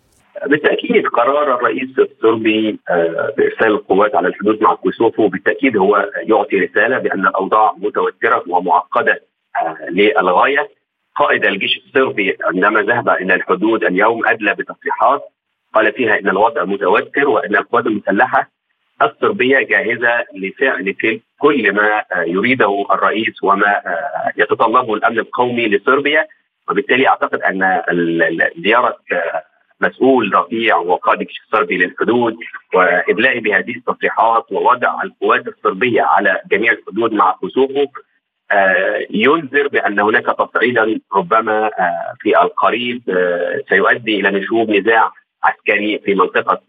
بالتأكيد قرار الرئيس الصربي بإرسال القوات على الحدود مع كوسوفو بالتأكيد هو يعطي رسالة بأن الأوضاع متوترة ومعقدة للغاية. قائد الجيش الصربي عندما ذهب إلى الحدود اليوم أدلى بتصريحات قال فيها إن الوضع متوتر وإن القوات المسلحة الصربية جاهزة لفعل كل ما يريده الرئيس وما يتطلبه الأمن القومي لصربيا. وبالتالي أعتقد أن زيارة مسؤول رفيع وقائد الجيش الصربي للحدود وادلاء بهذه التصريحات ووضع القوات الصربية على جميع الحدود مع كوسوفو ينذر بأن هناك تصعيدا ربما في القريب سيؤدي إلى نشوب نزاع عسكري في منطقة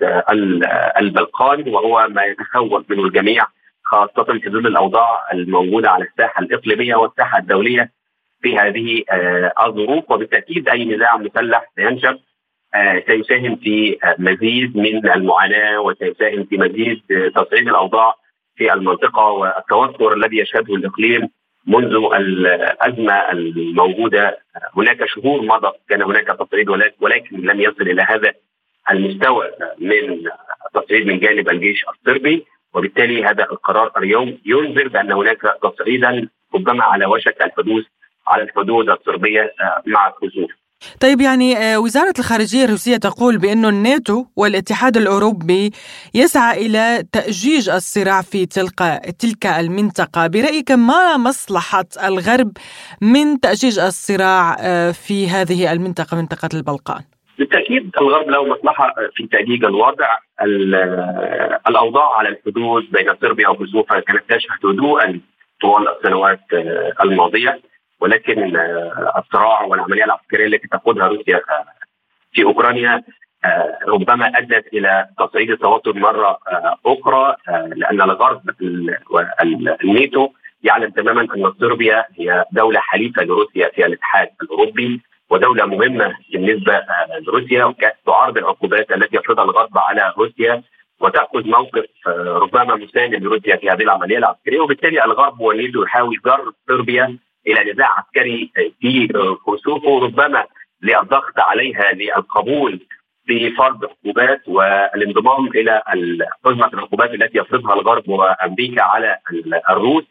البلقان وهو ما يتخوف منه الجميع خاصة في ظل الأوضاع الموجودة على الساحة الإقليمية والساحة الدولية في هذه الظروف. وبالتأكيد أي نزاع مسلح سينشب سيساهم في مزيد من المعاناة وسيساهم في مزيد تصعيد الأوضاع في المنطقة والتوتر الذي يشهده الإقليم منذ الأزمة الموجودة هناك شهور مضت كان هناك تصعيد ولكن لم يصل إلى هذا المستوى من تصعيد من جانب الجيش الصربي. وبالتالي هذا القرار اليوم ينذر بأن هناك تصعيدا ربما على وشك الحدوث على الحدود الصربية مع كوسوفو طيب يعني آه، وزارة الخارجية الروسية تقول بأن الناتو والاتحاد الأوروبي يسعى إلى تأجيج الصراع في تلك تلك المنطقة. برأيك ما مصلحة الغرب من تأجيج الصراع آه، في هذه المنطقة منطقة البلقان؟ بالتأكيد الغرب له مصلحة في تأجيج الوضع. الأوضاع على الحدود بين صربيا وكوسوفو كانت تشهد هدوءا طوال السنوات آه، الماضية. ولكن آه، الصراع والعملية العسكرية التي تقودها روسيا آه، في أوكرانيا آه، ربما أدت إلى تصعيد التوتر مرة أخرى لأن الغرب الناتو يعلم تماما أن صربيا هي دولة حليفة لروسيا في الاتحاد الأوروبي ودولة مهمة بالنسبة لروسيا تعارض العقوبات التي يفرضها الغرب على روسيا وتأخذ موقف ربما مساند لروسيا في هذه العملية العسكرية. وبالتالي الغرب والناتو يحاول جر صربيا إلى نزاع عسكري في كوسوفو ربما للضغط عليها للقبول بفرض عقوبات والانضمام إلى حزمه العقوبات التي يفرضها الغرب وأمريكا على الروس.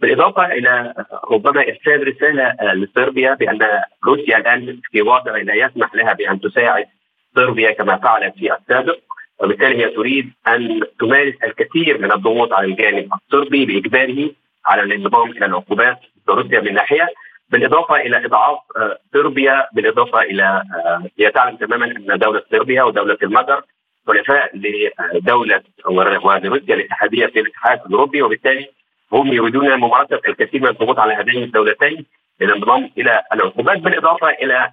بالإضافة إلى ربما ارسال رسالة لصربيا بأن روسيا الآن في وضع لا يسمح لها بأن تساعد صربيا كما فعلت في السابق. وبالتالي هي تريد أن تمارس الكثير من الضغوط على الجانب الصربي بإجباره على الانضمام إلى العقوبات روسيا من ناحية بالإضافة إلى إضعاف آه، صربيا بالإضافة إلى آه، هي تعلم تماما أن دولة صربيا ودولة المجر حلفاء لدولة ولروسيا الاتحادية في الاتحاد الأوروبي وبالتالي هم يريدون ممارسه الكثير من الضغوط على هذين الدولتين للانضمام إلى العقوبات بالإضافة إلى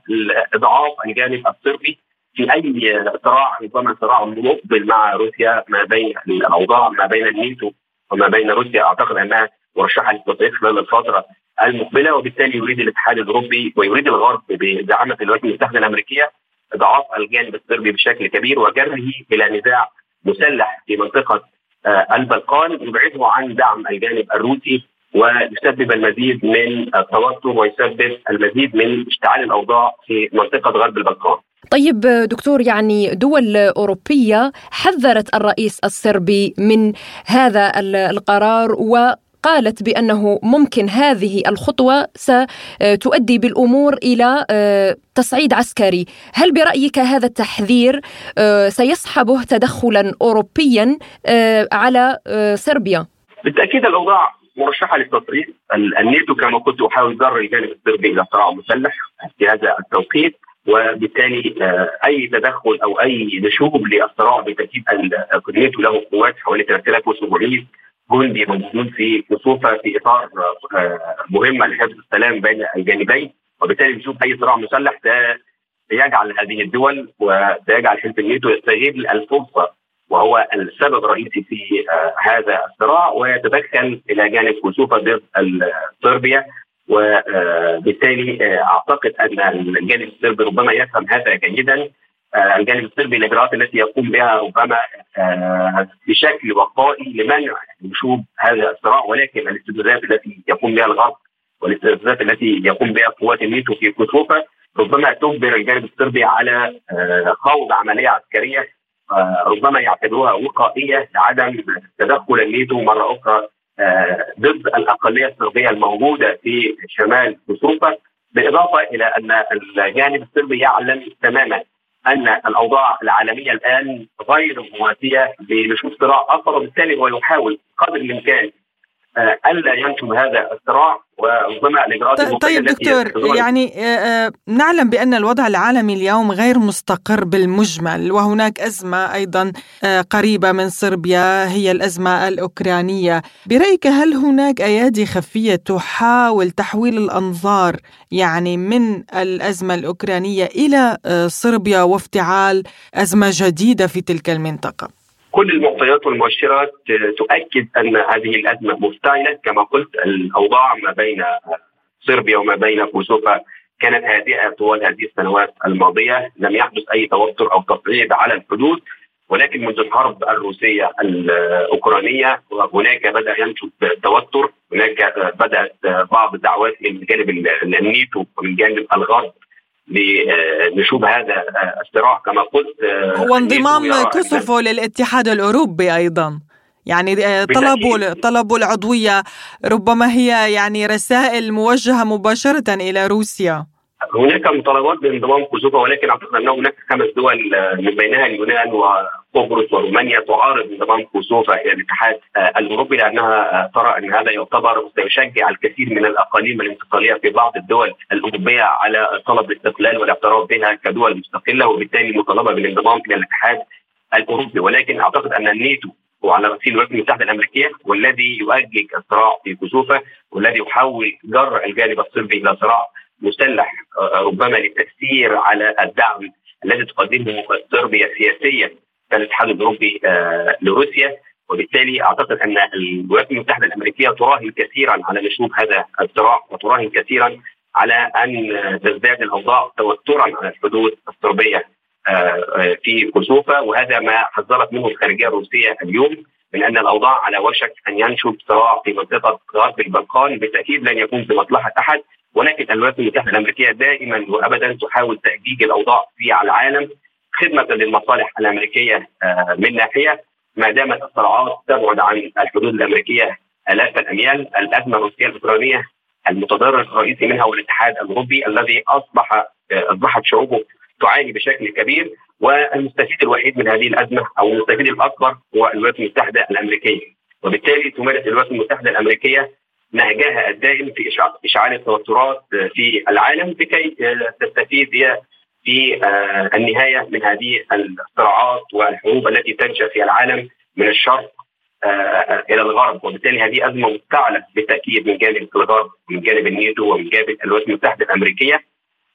اضعاف الجانب الصربي في أي صراع ربما صراع مقبل مع روسيا ما بين الأوضاع ما بين الناتو وما بين روسيا. أعتقد أنها مرشحه للتصعيد خلال الفترة المقبلة وبالتالي يريد الاتحاد الأوروبي ويريد الغرب بدعامه الولايات المتحدة الأمريكية إضعاف الجانب الصربي بشكل كبير وجره إلى نزاع مسلح في منطقة آه، البلقان يبعده عن دعم الجانب الروسي ويسبب المزيد من التوتر ويسبب المزيد من اشتعال الأوضاع في منطقة غرب البلقان. طيب دكتور يعني دول أوروبية حذرت الرئيس الصربي من هذا القرار و قالت بأنه ممكن هذه الخطوة ستؤدي بالأمور إلى آه، تصعيد عسكري، هل برأيك هذا التحذير آه، سيصحبه تدخلا اوروبيا آه، على صربيا؟ بالتأكيد الأوضاع مرشحة للتصعيد، الناتو كما كنت احاول جر الجانب الصربي إلى صراع مسلح في هذا التوقيت. وبالتالي أي تدخل أو أي نشوب للصراع بالتأكيد الناتو له قوات حوالي 3700 جندي موجودون في كسوفه في إطار آه، مهمة لحفظ السلام بين الجانبين وبالتالي نشوف أي صراع مسلح ده يجعل هذه الدول وسيجعل حلف الناتو يستغل الفرصه وهو السبب الرئيسي في آه، هذا الصراع ويتدخل إلى جانب كسوفه ضد صربيا وبالتالي آه، أعتقد أن الجانب الصربي ربما يفهم هذا جيدا. الجانب الصربي الاجراءات التي يقوم بها ربما آه، بشكل وقائي لمنع نشوب هذا الصراع ولكن الاستفزازات التي يقوم بها الغرب والاستفزازات التي يقوم بها قوات الناتو في كوسوفا ربما تجبر الجانب الصربي على آه، خوض عملية عسكرية ربما يعتبروها وقائية لعدم تدخل الناتو مرة أخرى ضد الأقلية الصربيه الموجودة في شمال كوسوفا بالإضافة إلى أن الجانب الصربي يعلم تماما أن الأوضاع العالمية الآن غير مواتيه لنشوف صراع اخر وبالتالي هو يحاول قدر الإمكان ألا ينشب هذا الصراع وربما الاجراءات طيب, طيب دكتور يعني آه، آه، نعلم بأن الوضع العالمي اليوم غير مستقر بالمجمل وهناك أزمة أيضا قريبة من صربيا هي الأزمة الأوكرانية، برأيك هل هناك أيادي خفية تحاول تحويل الأنظار يعني من الأزمة الأوكرانية إلى صربيا وافتعال أزمة جديدة في تلك المنطقة؟ كل المعطيات والمؤشرات تؤكد أن هذه الأزمة مفتعله كما قلت الأوضاع ما بين صربيا وما بين كوسوفا كانت هادئة طوال هذه السنوات الماضية. لم يحدث أي توتر أو تصعيد على الحدود. ولكن منذ الحرب الروسية الأوكرانية هناك بدأ ينشب توتر هناك بدأت بعض الدعوات من جانب النيتو ومن جانب الغرب لنشوب هذا الصراع كما قلت وانضمام كوسوفو للاتحاد الأوروبي أيضا. يعني طلبوا طلبوا العضوية ربما هي يعني رسائل موجهة مباشرة إلى روسيا. هناك مطالبات بانضمام كوسوفا ولكن أعتقد ان هناك خمس دول من بينها اليونان وقبرص ورومانيا تعارض انضمام كوسوفا إلى الاتحاد الأوروبي لأنها ترى أن هذا يعتبر سيشجع الكثير من الأقاليم الانتقالية في بعض الدول الأوروبية على طلب الاستقلال والاعتراف بها كدول مستقلة وبالتالي مطالبة بالانضمام إلى الاتحاد الأوروبي. ولكن أعتقد أن الناتو وعلى راسه الولايات المتحده الامريكيه والذي يؤجج الصراع في كوسوفا والذي يحول جر الجانب الصربي إلى صراع مسلح ربما للتاثير على الدعم الذي تقدمه صربيا سياسيا الاتحاد الأوروبي لروسيا. وبالتالي أعتقد أن الولايات المتحدة الأمريكية تراهن كثيرا على نشوب هذا الصراع وتراهن كثيرا على أن تزداد الأوضاع توترا على الحدود الصربيه في كوسوفا. وهذا ما حذرت منه الخارجية الروسية اليوم من أن الأوضاع على وشك أن ينشب صراع في منطقة غرب البلقان. بالتأكيد لن يكون في مصلحة أحد ولكن الولايات المتحدة الأمريكية دائما وابدا تحاول تأجيج الأوضاع في العالم خدمة للمصالح الأمريكية من ناحية ما دامت الصراعات تبعد عن الحدود الأمريكية آلاف الأميال الأزمة الروسية الأوكرانية المتضرر الرئيسي منها هو الاتحاد الأوروبي الذي أصبح أصبحت شعوبه تعاني بشكل كبير والمستفيد الوحيد من هذه الأزمة أو المستفيد الأكبر هو الولايات المتحدة الأمريكية. وبالتالي تمارس الولايات المتحدة الأمريكية نهجها الدائم في إشعال التوترات في العالم لكي تستفيد هي في النهاية من هذه الصراعات والحروب التي تنشأ في العالم من الشرق إلى الغرب. وبالتالي هذه أزمة مفتعله بالتأكيد من جانب الغرب ومن جانب الناتو ومن جانب الولايات المتحدة الأمريكية.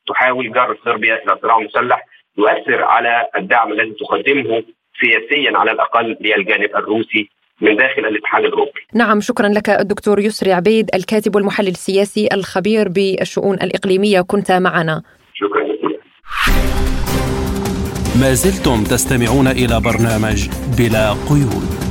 تحاول جر صربيا إلى صراع مسلح يؤثر على الدعم الذي تقدمه سياسيا على الأقل للجانب الروسي من داخل الاتحاد الأوروبي. نعم شكرا لك الدكتور يسري عبيد الكاتب والمحلل السياسي الخبير بالشؤون الإقليمية كنت معنا. شكرا لك. ما زلتم تستمعون إلى برنامج بلا قيود.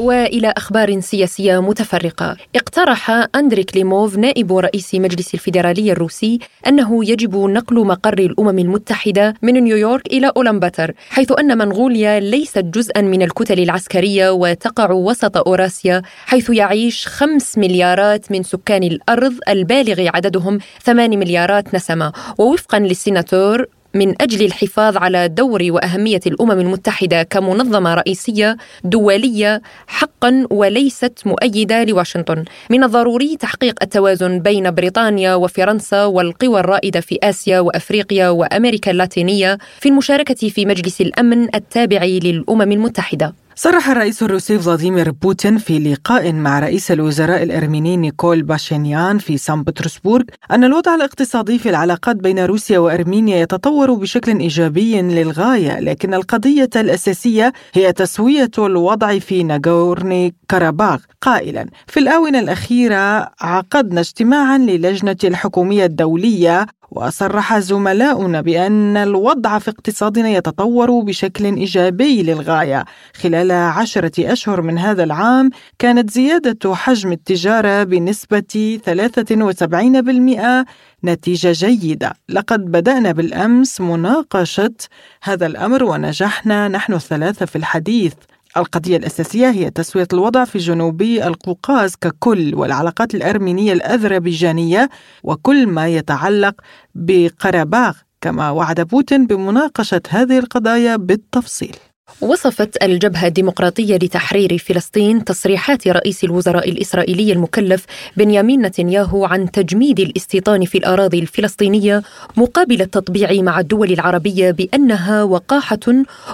وإلى أخبار سياسية متفرقة. اقترح اندري كليموف نائب رئيس مجلس الفيدرالي الروسي أنه يجب نقل مقر الأمم المتحدة من نيويورك إلى أولمباتر حيث أن منغوليا ليست جزءا من الكتل العسكرية وتقع وسط أوراسيا حيث يعيش خمس مليارات من سكان الأرض البالغ عددهم ثمان مليارات نسمة. ووفقا للسيناتور من أجل الحفاظ على دور وأهمية الأمم المتحدة كمنظمة رئيسية دولية حقا وليست مؤيدة لواشنطن. من الضروري تحقيق التوازن بين بريطانيا وفرنسا والقوى الرائدة في آسيا وأفريقيا وأمريكا اللاتينية في المشاركة في مجلس الأمن التابع للأمم المتحدة. صرح الرئيس الروسي فلاديمير بوتين في لقاء مع رئيس الوزراء الأرميني نيكول باشينيان في سان بطرسبورغ أن الوضع الاقتصادي في العلاقات بين روسيا وأرمينيا يتطور بشكل إيجابي للغاية، لكن القضية الأساسية هي تسوية الوضع في ناغورني كاراباغ، قائلا: في الآونة الأخيرة عقدنا اجتماعا للجنة الحكومية الدولية وصرح زملاؤنا بأن الوضع في اقتصادنا يتطور بشكل إيجابي للغاية. خلال عشرة أشهر من هذا العام كانت زيادة حجم التجارة بنسبة 73% نتيجة جيدة. لقد بدأنا بالأمس مناقشة هذا الأمر ونجحنا. نحن الثلاثة في الحديث. القضية الأساسية هي تسوية الوضع في جنوبي القوقاز ككل والعلاقات الأرمينية الأذربيجانية وكل ما يتعلق بقرباغ كما وعد بوتين بمناقشة هذه القضايا بالتفصيل. وصفت الجبهة الديمقراطية لتحرير فلسطين تصريحات رئيس الوزراء الإسرائيلي المكلف بنيامين نتنياهو عن تجميد الاستيطان في الأراضي الفلسطينية مقابل التطبيع مع الدول العربية بأنها وقاحة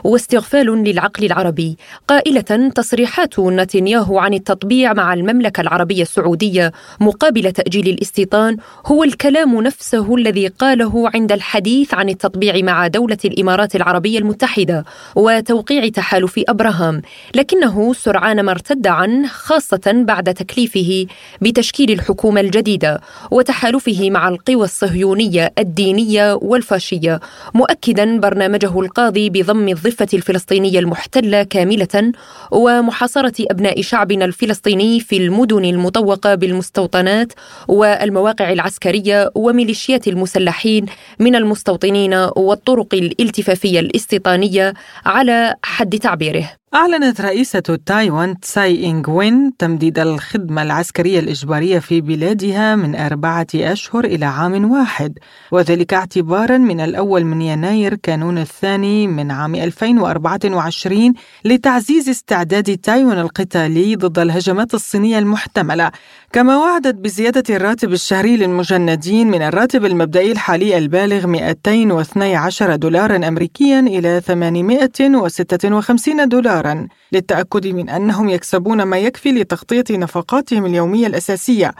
واستغفال للعقل العربي. قائلة تصريحات نتنياهو عن التطبيع مع المملكة العربية السعودية مقابل تأجيل الاستيطان هو الكلام نفسه الذي قاله عند الحديث عن التطبيع مع دولة الإمارات العربية المتحدة. وتوقيع توقيع تحالف أبراهام لكنه سرعان ما ارتد عنه خاصة بعد تكليفه بتشكيل الحكومة الجديدة وتحالفه مع القوى الصهيونية الدينية والفاشية مؤكدا برنامجه القاضي بضم الضفة الفلسطينية المحتلة كاملة ومحاصرة أبناء شعبنا الفلسطيني في المدن المطوقة بالمستوطنات والمواقع العسكرية وميليشيات المسلحين من المستوطنين والطرق الالتفافية الاستيطانية على حد تعبيره. أعلنت رئيسة تايوان تساي إنغ وين تمديد الخدمة العسكرية الإجبارية في بلادها من أربعة أشهر إلى عام واحد وذلك اعتبارا من الأول من يناير كانون الثاني من عام 2024 لتعزيز استعداد تايوان القتالي ضد الهجمات الصينية المحتملة. كما وعدت بزيادة الراتب الشهري للمجندين من الراتب المبدئي الحالي البالغ 212 دولارا أمريكيا إلى 856 دولار دولارا للتأكد من أنهم يكسبون ما يكفي لتغطية نفقاتهم اليومية الأساسية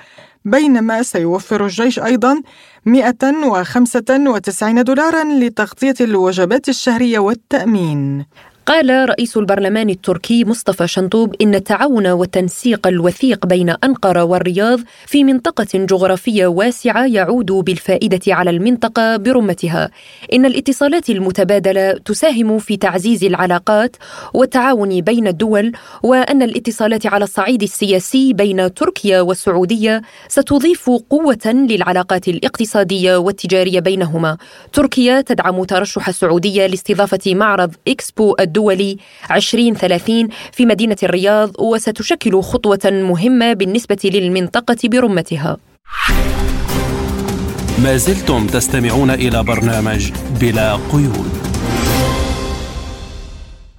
بينما سيوفر الجيش أيضا 195 دولارا لتغطية الوجبات الشهرية والتأمين. قال رئيس البرلمان التركي مصطفى شنطوب إن التعاون والتنسيق الوثيق بين أنقرة والرياض في منطقة جغرافية واسعة يعود بالفائدة على المنطقة برمتها. إن الاتصالات المتبادلة تساهم في تعزيز العلاقات والتعاون بين الدول وأن الاتصالات على الصعيد السياسي بين تركيا والسعودية ستضيف قوة للعلاقات الاقتصادية والتجارية بينهما. تركيا تدعم ترشح السعودية لاستضافة معرض إكسبو الدولي 2030 في مدينة الرياض وستشكل خطوة مهمة بالنسبة للمنطقة برمتها. ما زلتم تستمعون إلى برنامج بلا قيود.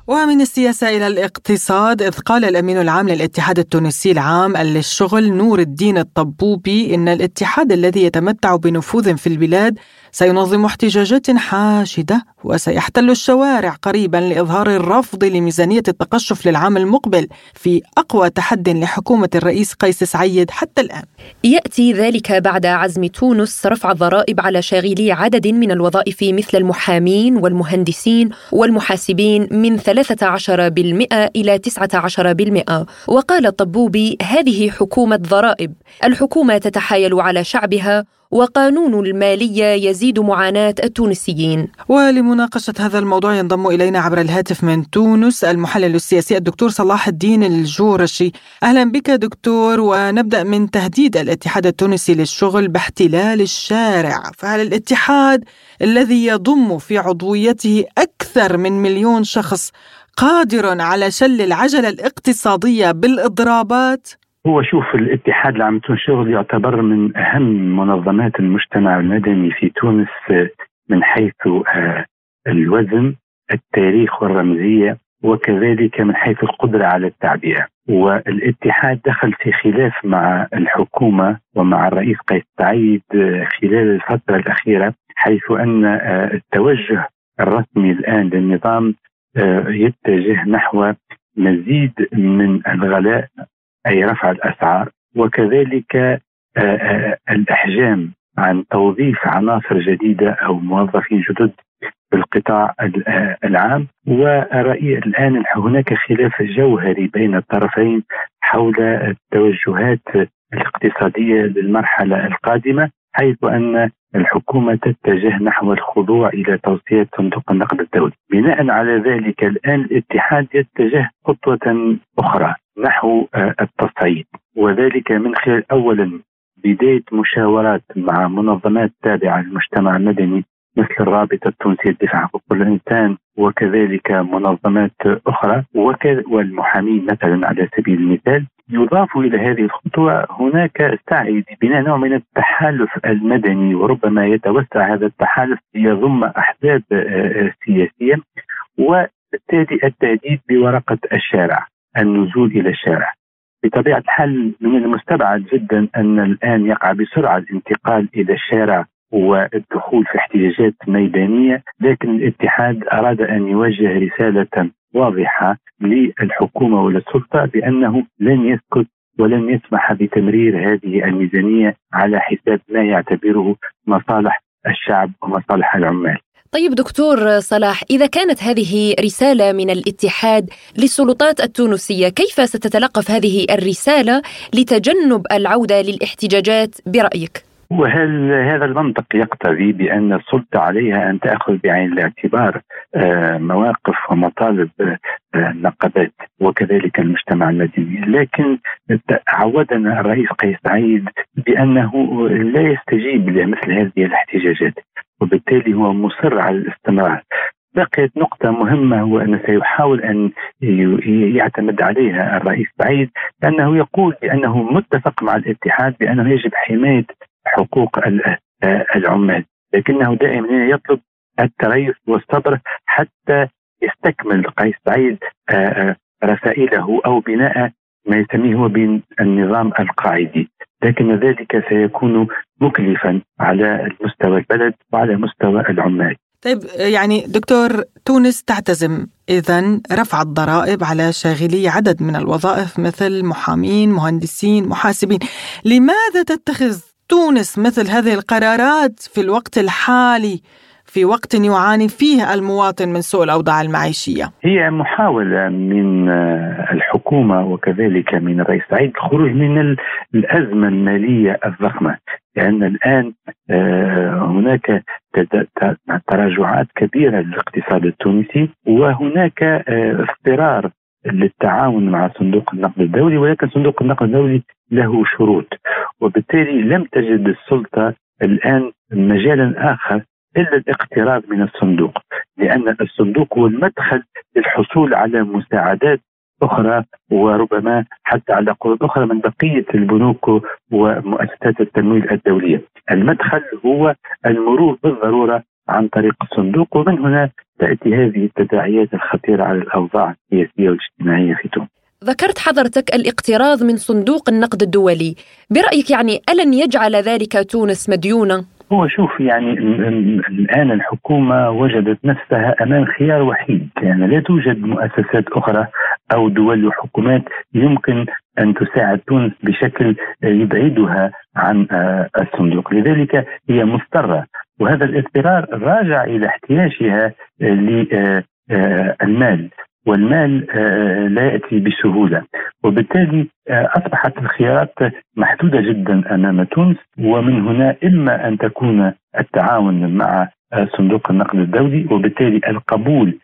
ومن السياسة إلى الاقتصاد إذ قال الأمين العام للاتحاد التونسي العام للشغل نور الدين الطبوبي إن الاتحاد الذي يتمتع بنفوذ في البلاد سينظم احتجاجات حاشدة وسيحتل الشوارع قريبا لإظهار الرفض لميزانية التقشف للعام المقبل في أقوى تحد لحكومة الرئيس قيس سعيد حتى الآن. يأتي ذلك بعد عزم تونس رفع الضرائب على شاغلي عدد من الوظائف مثل المحامين والمهندسين والمحاسبين من 13% إلى 19% وقال الطبوبي هذه حكومة ضرائب. الحكومة تتحايل على شعبها وقانون المالية يزيد معاناة التونسيين. ولمناقشة هذا الموضوع ينضم إلينا عبر الهاتف من تونس المحلل السياسي الدكتور صلاح الدين الجورشي. أهلا بك دكتور ونبدأ من تهديد الاتحاد التونسي للشغل باحتلال الشارع. فهل الاتحاد الذي يضم في عضويته أكثر من مليون شخص قادر على شل العجلة الاقتصادية بالإضرابات؟ هو شوف الاتحاد العام الشغل يعتبر من أهم منظمات المجتمع المدني في تونس من حيث آه، الوزن التاريخ والرمزية وكذلك من حيث القدرة على التعبئة والاتحاد دخل في خلاف مع الحكومة ومع الرئيس قيس سعيد آه، خلال الفترة الأخيرة حيث آه، التوجه الرسمي الآن للنظام يتجه نحو مزيد من الغلاء أي رفع الأسعار وكذلك آه، آه، الأحجام عن توظيف عناصر جديدة أو موظفين جدد في القطاع آه، العام. ورأي الآن هناك خلاف جوهري بين الطرفين حول التوجهات الاقتصادية للمرحلة القادمة. حيث أن الحكومة تتجه نحو الخضوع إلى توصية صندوق النقد الدولي. بناء على ذلك الآن الاتحاد يتجه خطوة أخرى نحو آه، التصعيد وذلك من خلال أولا بداية مشاورات مع منظمات تابعة للمجتمع المدني مثل الرابطة التونسية للدفاع عن حقوق الإنسان وكذلك منظمات أخرى والمحامين مثلا على سبيل المثال يضاف إلى هذه الخطوة هناك سعي لبناء نوع من التحالف المدني وربما يتوسع هذا التحالف ليضم أحزاب آه، آه، سياسية وبالتالي التهديد بورقة الشارع النزول إلى الشارع. بطبيعة الحال من المستبعد جدا أن الآن يقع بسرعة الانتقال إلى الشارع والدخول في احتجاجات ميدانية، لكن الاتحاد أراد أن يوجه رسالة واضحة للحكومة وللسلطه بأنه لن يسكت ولن يسمح بتمرير هذه الميزانية على حساب ما يعتبره مصالح الشعب ومصالح العمال. طيب دكتور صلاح إذا كانت هذه رسالة من الاتحاد للسلطات التونسية كيف ستتلقف هذه الرسالة لتجنب العودة للاحتجاجات برأيك؟ وهل هذا المنطق يقتضي بأن السلطة عليها أن تأخذ بعين الاعتبار آه، مواقف ومطالب آه، النقابات وكذلك المجتمع المدني، لكن عودنا الرئيس قيس سعيد بأنه لا يستجيب لمثل هذه الاحتجاجات، وبالتالي هو مصر على الاستمرار. بقيت نقطة مهمة هو أنه سيحاول أن يعتمد عليها الرئيس سعيد لأنه يقول بأنه متفق مع الاتحاد بأنه يجب حماية حقوق العمال. لكنه دائما يطلب التريث والصبر حتى يستكمل قيس سعيد آه، آه، رسائله أو بناء ما يسميه هو بالنظام القاعدي. لكن ذلك سيكون مكلفا على مستوى البلد وعلى مستوى العمال. طيب يعني دكتور تونس تعتزم. اذا رفع الضرائب على شاغلي عدد من الوظائف مثل محامين، مهندسين، محاسبين، لماذا تتخذ تونس مثل هذه القرارات في الوقت الحالي في وقت يعاني فيه المواطن من سوء الأوضاع المعيشية؟ هي محاولة من الحكومة وكذلك من الرئيس سعيد الخروج من الأزمة المالية الضخمة لأن الآن آه، هناك تراجعات كبيرة للاقتصاد التونسي وهناك آه، اضطرار للتعاون مع صندوق النقد الدولي ولكن صندوق النقد الدولي له شروط وبالتالي لم تجد السلطة الآن مجالا آخر إلا الاقتراض من الصندوق لأن الصندوق هو المدخل للحصول على مساعدات أخرى وربما حتى على قروض أخرى من بقية البنوك ومؤسسات التمويل الدولية. المدخل هو المرور بالضرورة عن طريق الصندوق ومن هنا تأتي هذه التداعيات الخطيرة على الأوضاع السياسية والاجتماعية في تونس. ذكرت حضرتك الاقتراض من صندوق النقد الدولي برأيك يعني ألن يجعل ذلك تونس مديونة؟ هو شوف يعني الآن الحكومة وجدت نفسها أمام خيار وحيد يعني لا توجد مؤسسات أخرى أو دول وحكومات يمكن أن تساعد تونس بشكل يبعدها عن آه، الصندوق لذلك هي مضطرة وهذا الاضطرار راجع إلى احتياجها للمال والمال آه، لا يأتي بسهولة. وبالتالي آه، أصبحت الخيارات محدودة جدا أمام تونس. ومن هنا إما أن تكون التعاون مع آه، صندوق النقد الدولي وبالتالي القبول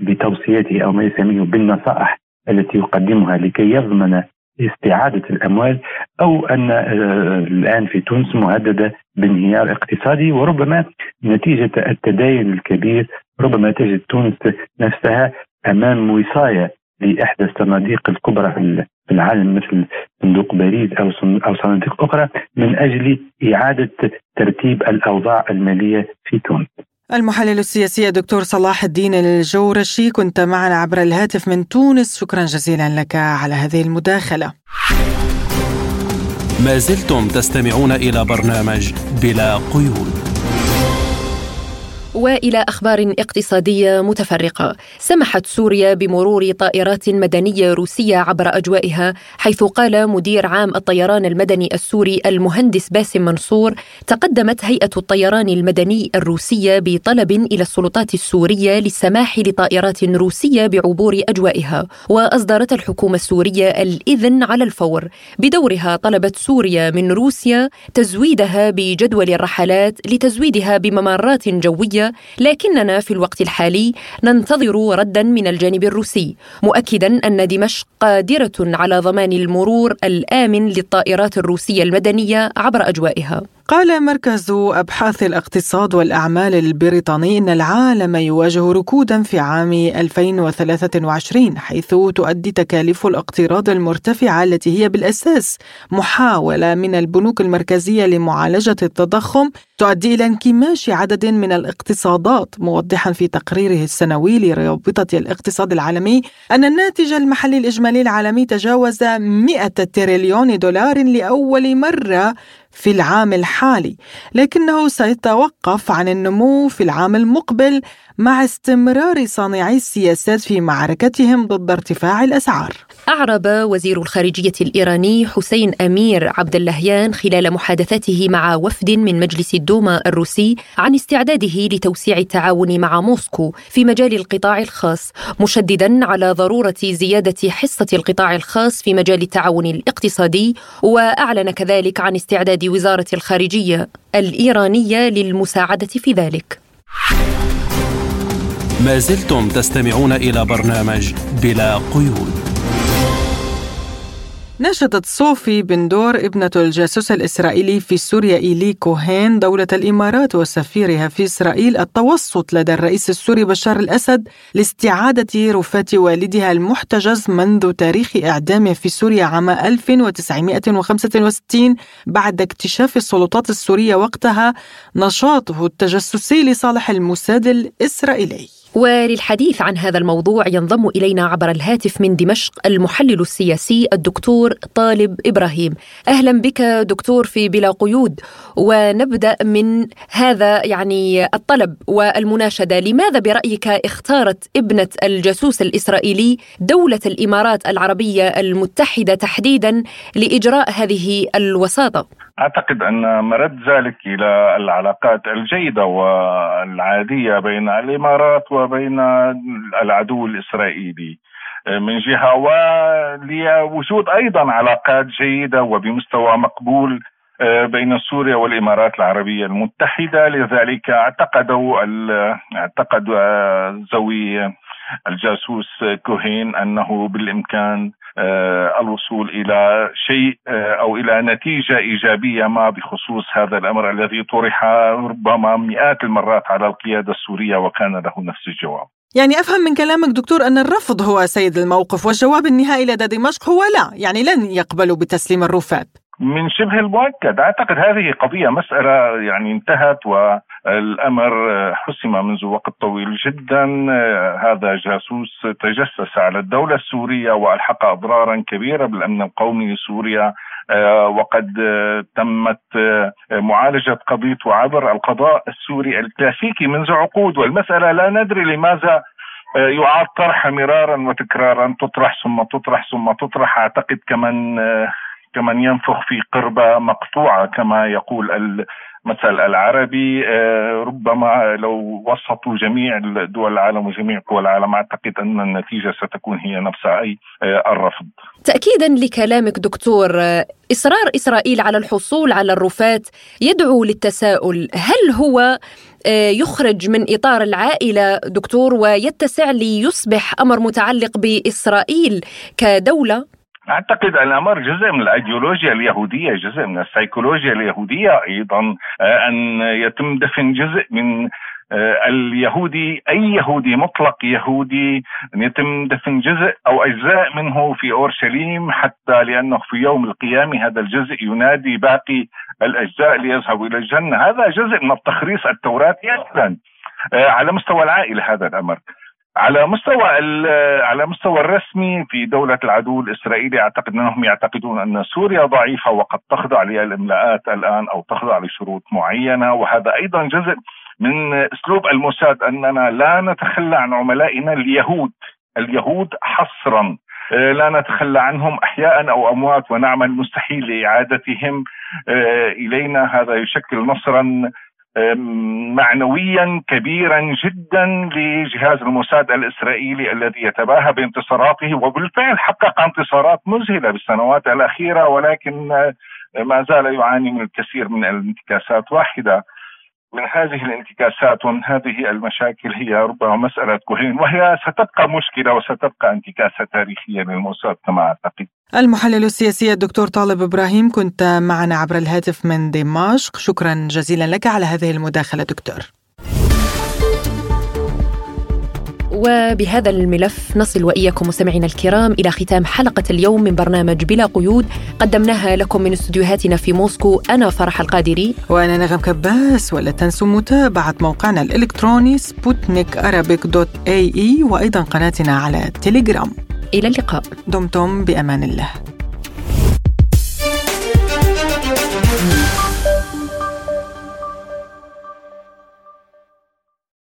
بتوصياته أو ما يسميه بالنصائح التي يقدمها لكي يضمن استعادة الأموال أو أن الآن في تونس مهددة بانهيار اقتصادي وربما نتيجة التداين الكبير ربما تجد تونس نفسها أمام وصاية لإحدى الصناديق الكبرى في العالم مثل صندوق باريس أو أو صناديق أخرى من أجل إعادة ترتيب الأوضاع المالية في تونس. المحلل السياسي الدكتور صلاح الدين الجورشي كنت معنا عبر الهاتف من تونس شكرا جزيلا لك على هذه المداخلة. ما زلتم تستمعون إلى برنامج بلا قيود. وإلى أخبار اقتصادية متفرقة. سمحت سوريا بمرور طائرات مدنية روسية عبر أجوائها حيث قال مدير عام الطيران المدني السوري المهندس باسم منصور تقدمت هيئة الطيران المدني الروسية بطلب إلى السلطات السورية للسماح لطائرات روسية بعبور أجوائها. وأصدرت الحكومة السورية الإذن على الفور. بدورها طلبت سوريا من روسيا تزويدها بجدول الرحلات لتزويدها بممرات جوية لكننا في الوقت الحالي ننتظر ردا من الجانب الروسي مؤكدا أن دمشق قادرة على ضمان المرور الآمن للطائرات الروسية المدنية عبر أجوائها. قال مركز أبحاث الاقتصاد والأعمال البريطاني إن العالم يواجه ركودا في عام 2023 حيث تؤدي تكاليف الاقتراض المرتفعة التي هي بالأساس محاولة من البنوك المركزية لمعالجة التضخم تؤدي إلى انكماش عدد من الاقتصادات موضحا في تقريره السنوي لرابطه الاقتصاد العالمي أن الناتج المحلي الإجمالي العالمي تجاوز 100 تريليون دولار لأول مرة في العام الحالي لكنه سيتوقف عن النمو في العام المقبل مع استمرار صانعي السياسات في معركتهم ضد ارتفاع الأسعار. أعرب وزير الخارجية الإيراني حسين أمير عبد اللهيان خلال محادثاته مع وفد من مجلس الدوما الروسي عن استعداده لتوسيع التعاون مع موسكو في مجال القطاع الخاص مشددا على ضرورة زيادة حصة القطاع الخاص في مجال التعاون الاقتصادي وأعلن كذلك عن استعداد وزارة الخارجية الإيرانية للمساعدة في ذلك. ما زلتم تستمعون إلى برنامج بلا قيود. نشدت صوفي بن دور ابنة الجاسوس الإسرائيلي في سوريا إيلي كوهين دولة الإمارات وسفيرها في إسرائيل التوسط لدى الرئيس السوري بشار الأسد لاستعادة رفاة والدها المحتجز منذ تاريخ إعدامه في سوريا عام 1965 بعد اكتشاف السلطات السورية وقتها نشاطه التجسسي لصالح الموساد الإسرائيلي. وللحديث عن هذا الموضوع ينضم إلينا عبر الهاتف من دمشق المحلل السياسي الدكتور طالب إبراهيم. أهلا بك دكتور في بلا قيود ونبدأ من هذا يعني الطلب والمناشدة، لماذا برأيك اختارت ابنة الجاسوس الإسرائيلي دولة الإمارات العربية المتحدة تحديدا لإجراء هذه الوساطة؟ أعتقد أن مرد ذلك إلى العلاقات الجيدة والعادية بين الإمارات وبين العدو الإسرائيلي من جهة ولوجود أيضا علاقات جيدة وبمستوى مقبول بين سوريا والإمارات العربية المتحدة. لذلك اعتقدوا اعتقد ذوي الجاسوس كوهين أنه بالإمكان آه، الوصول إلى شيء آه، أو إلى نتيجة إيجابية ما بخصوص هذا الأمر الذي طرح ربما مئات المرات على القيادة السورية وكان له نفس الجواب. يعني أفهم من كلامك دكتور أن الرفض هو سيد الموقف والجواب النهائي لدى دمشق هو لا، يعني لن يقبلوا بتسليم الرفات. من شبه المؤكد أعتقد هذه قضية مسألة يعني انتهت والأمر حسم منذ وقت طويل جدا. هذا جاسوس تجسس على الدولة السورية وألحق اضرارا كبيرة بالأمن القومي لسوريا. وقد تمت معالجة قضيته عبر القضاء السوري الكلاسيكي منذ عقود. والمسألة لا ندري لماذا يعاد طرحها مرارا وتكرارا. تطرح ثم تطرح ثم تطرح. أعتقد كمن كمن ينفخ في قربة مقطوعة كما يقول المثل العربي. آه، ربما لو وسطوا جميع دول العالم وجميع قوى العالم أعتقد أن النتيجة ستكون هي نفسها أي آه، الرفض. تأكيدا لكلامك دكتور آه، إصرار إسرائيل على الحصول على الرفات يدعو للتساؤل هل هو يخرج من إطار العائلة دكتور ويتسع ليصبح أمر متعلق بإسرائيل كدولة؟ أعتقد الامر جزء من الأيديولوجيا اليهودية، جزء من السيكولوجيا اليهودية أيضا آه، أن يتم دفن جزء من آه، اليهودي أي يهودي مطلق يهودي يتم دفن جزء أو أجزاء منه في أورشليم حتى لأنه في يوم القيامة هذا الجزء ينادي باقي الأجزاء ليذهبوا إلى الجنة، هذا جزء من التخريص التوراتي أصلا آه، على مستوى العائلة هذا الأمر. على مستوى على مستوى الرسمي في دولة العدو الإسرائيلي أعتقد أنهم يعتقدون أن سوريا ضعيفة وقد تخضع للإملاءات الآن أو تخضع لشروط معينة وهذا أيضا جزء من أسلوب الموساد أننا لا نتخلى عن عملائنا اليهود اليهود حصرا. لا نتخلى عنهم احياء أو أموات ونعمل مستحيل لإعادتهم آه، إلينا. هذا يشكل نصرا معنويا كبيرا جدا لجهاز الموساد الإسرائيلي الذي يتباهى بانتصاراته وبالفعل حقق انتصارات مذهلة بالسنوات الأخيرة ولكن ما زال يعاني من الكثير من الانتكاسات واحدة. من هذه الانتكاسات ومن هذه المشاكل هي ربما مسألة كوهين وهي ستبقى مشكلة وستبقى انتكاسة تاريخية للموساد كما أعتقد. المحلل السياسي الدكتور طالب إبراهيم كنت معنا عبر الهاتف من دمشق. شكرا جزيلا لك على هذه المداخلة دكتور. وبهذا الملف نصل وإياكم مستمعينا الكرام إلى ختام حلقة اليوم من برنامج بلا قيود. قدمناها لكم من استديوهاتنا في موسكو أنا فرح القادري. وأنا نغم كباس ولا تنسوا متابعة موقعنا الإلكتروني سبوتنيك أرابيك dot ae وأيضا قناتنا على تيليجرام. إلى اللقاء. دمتم بأمان الله.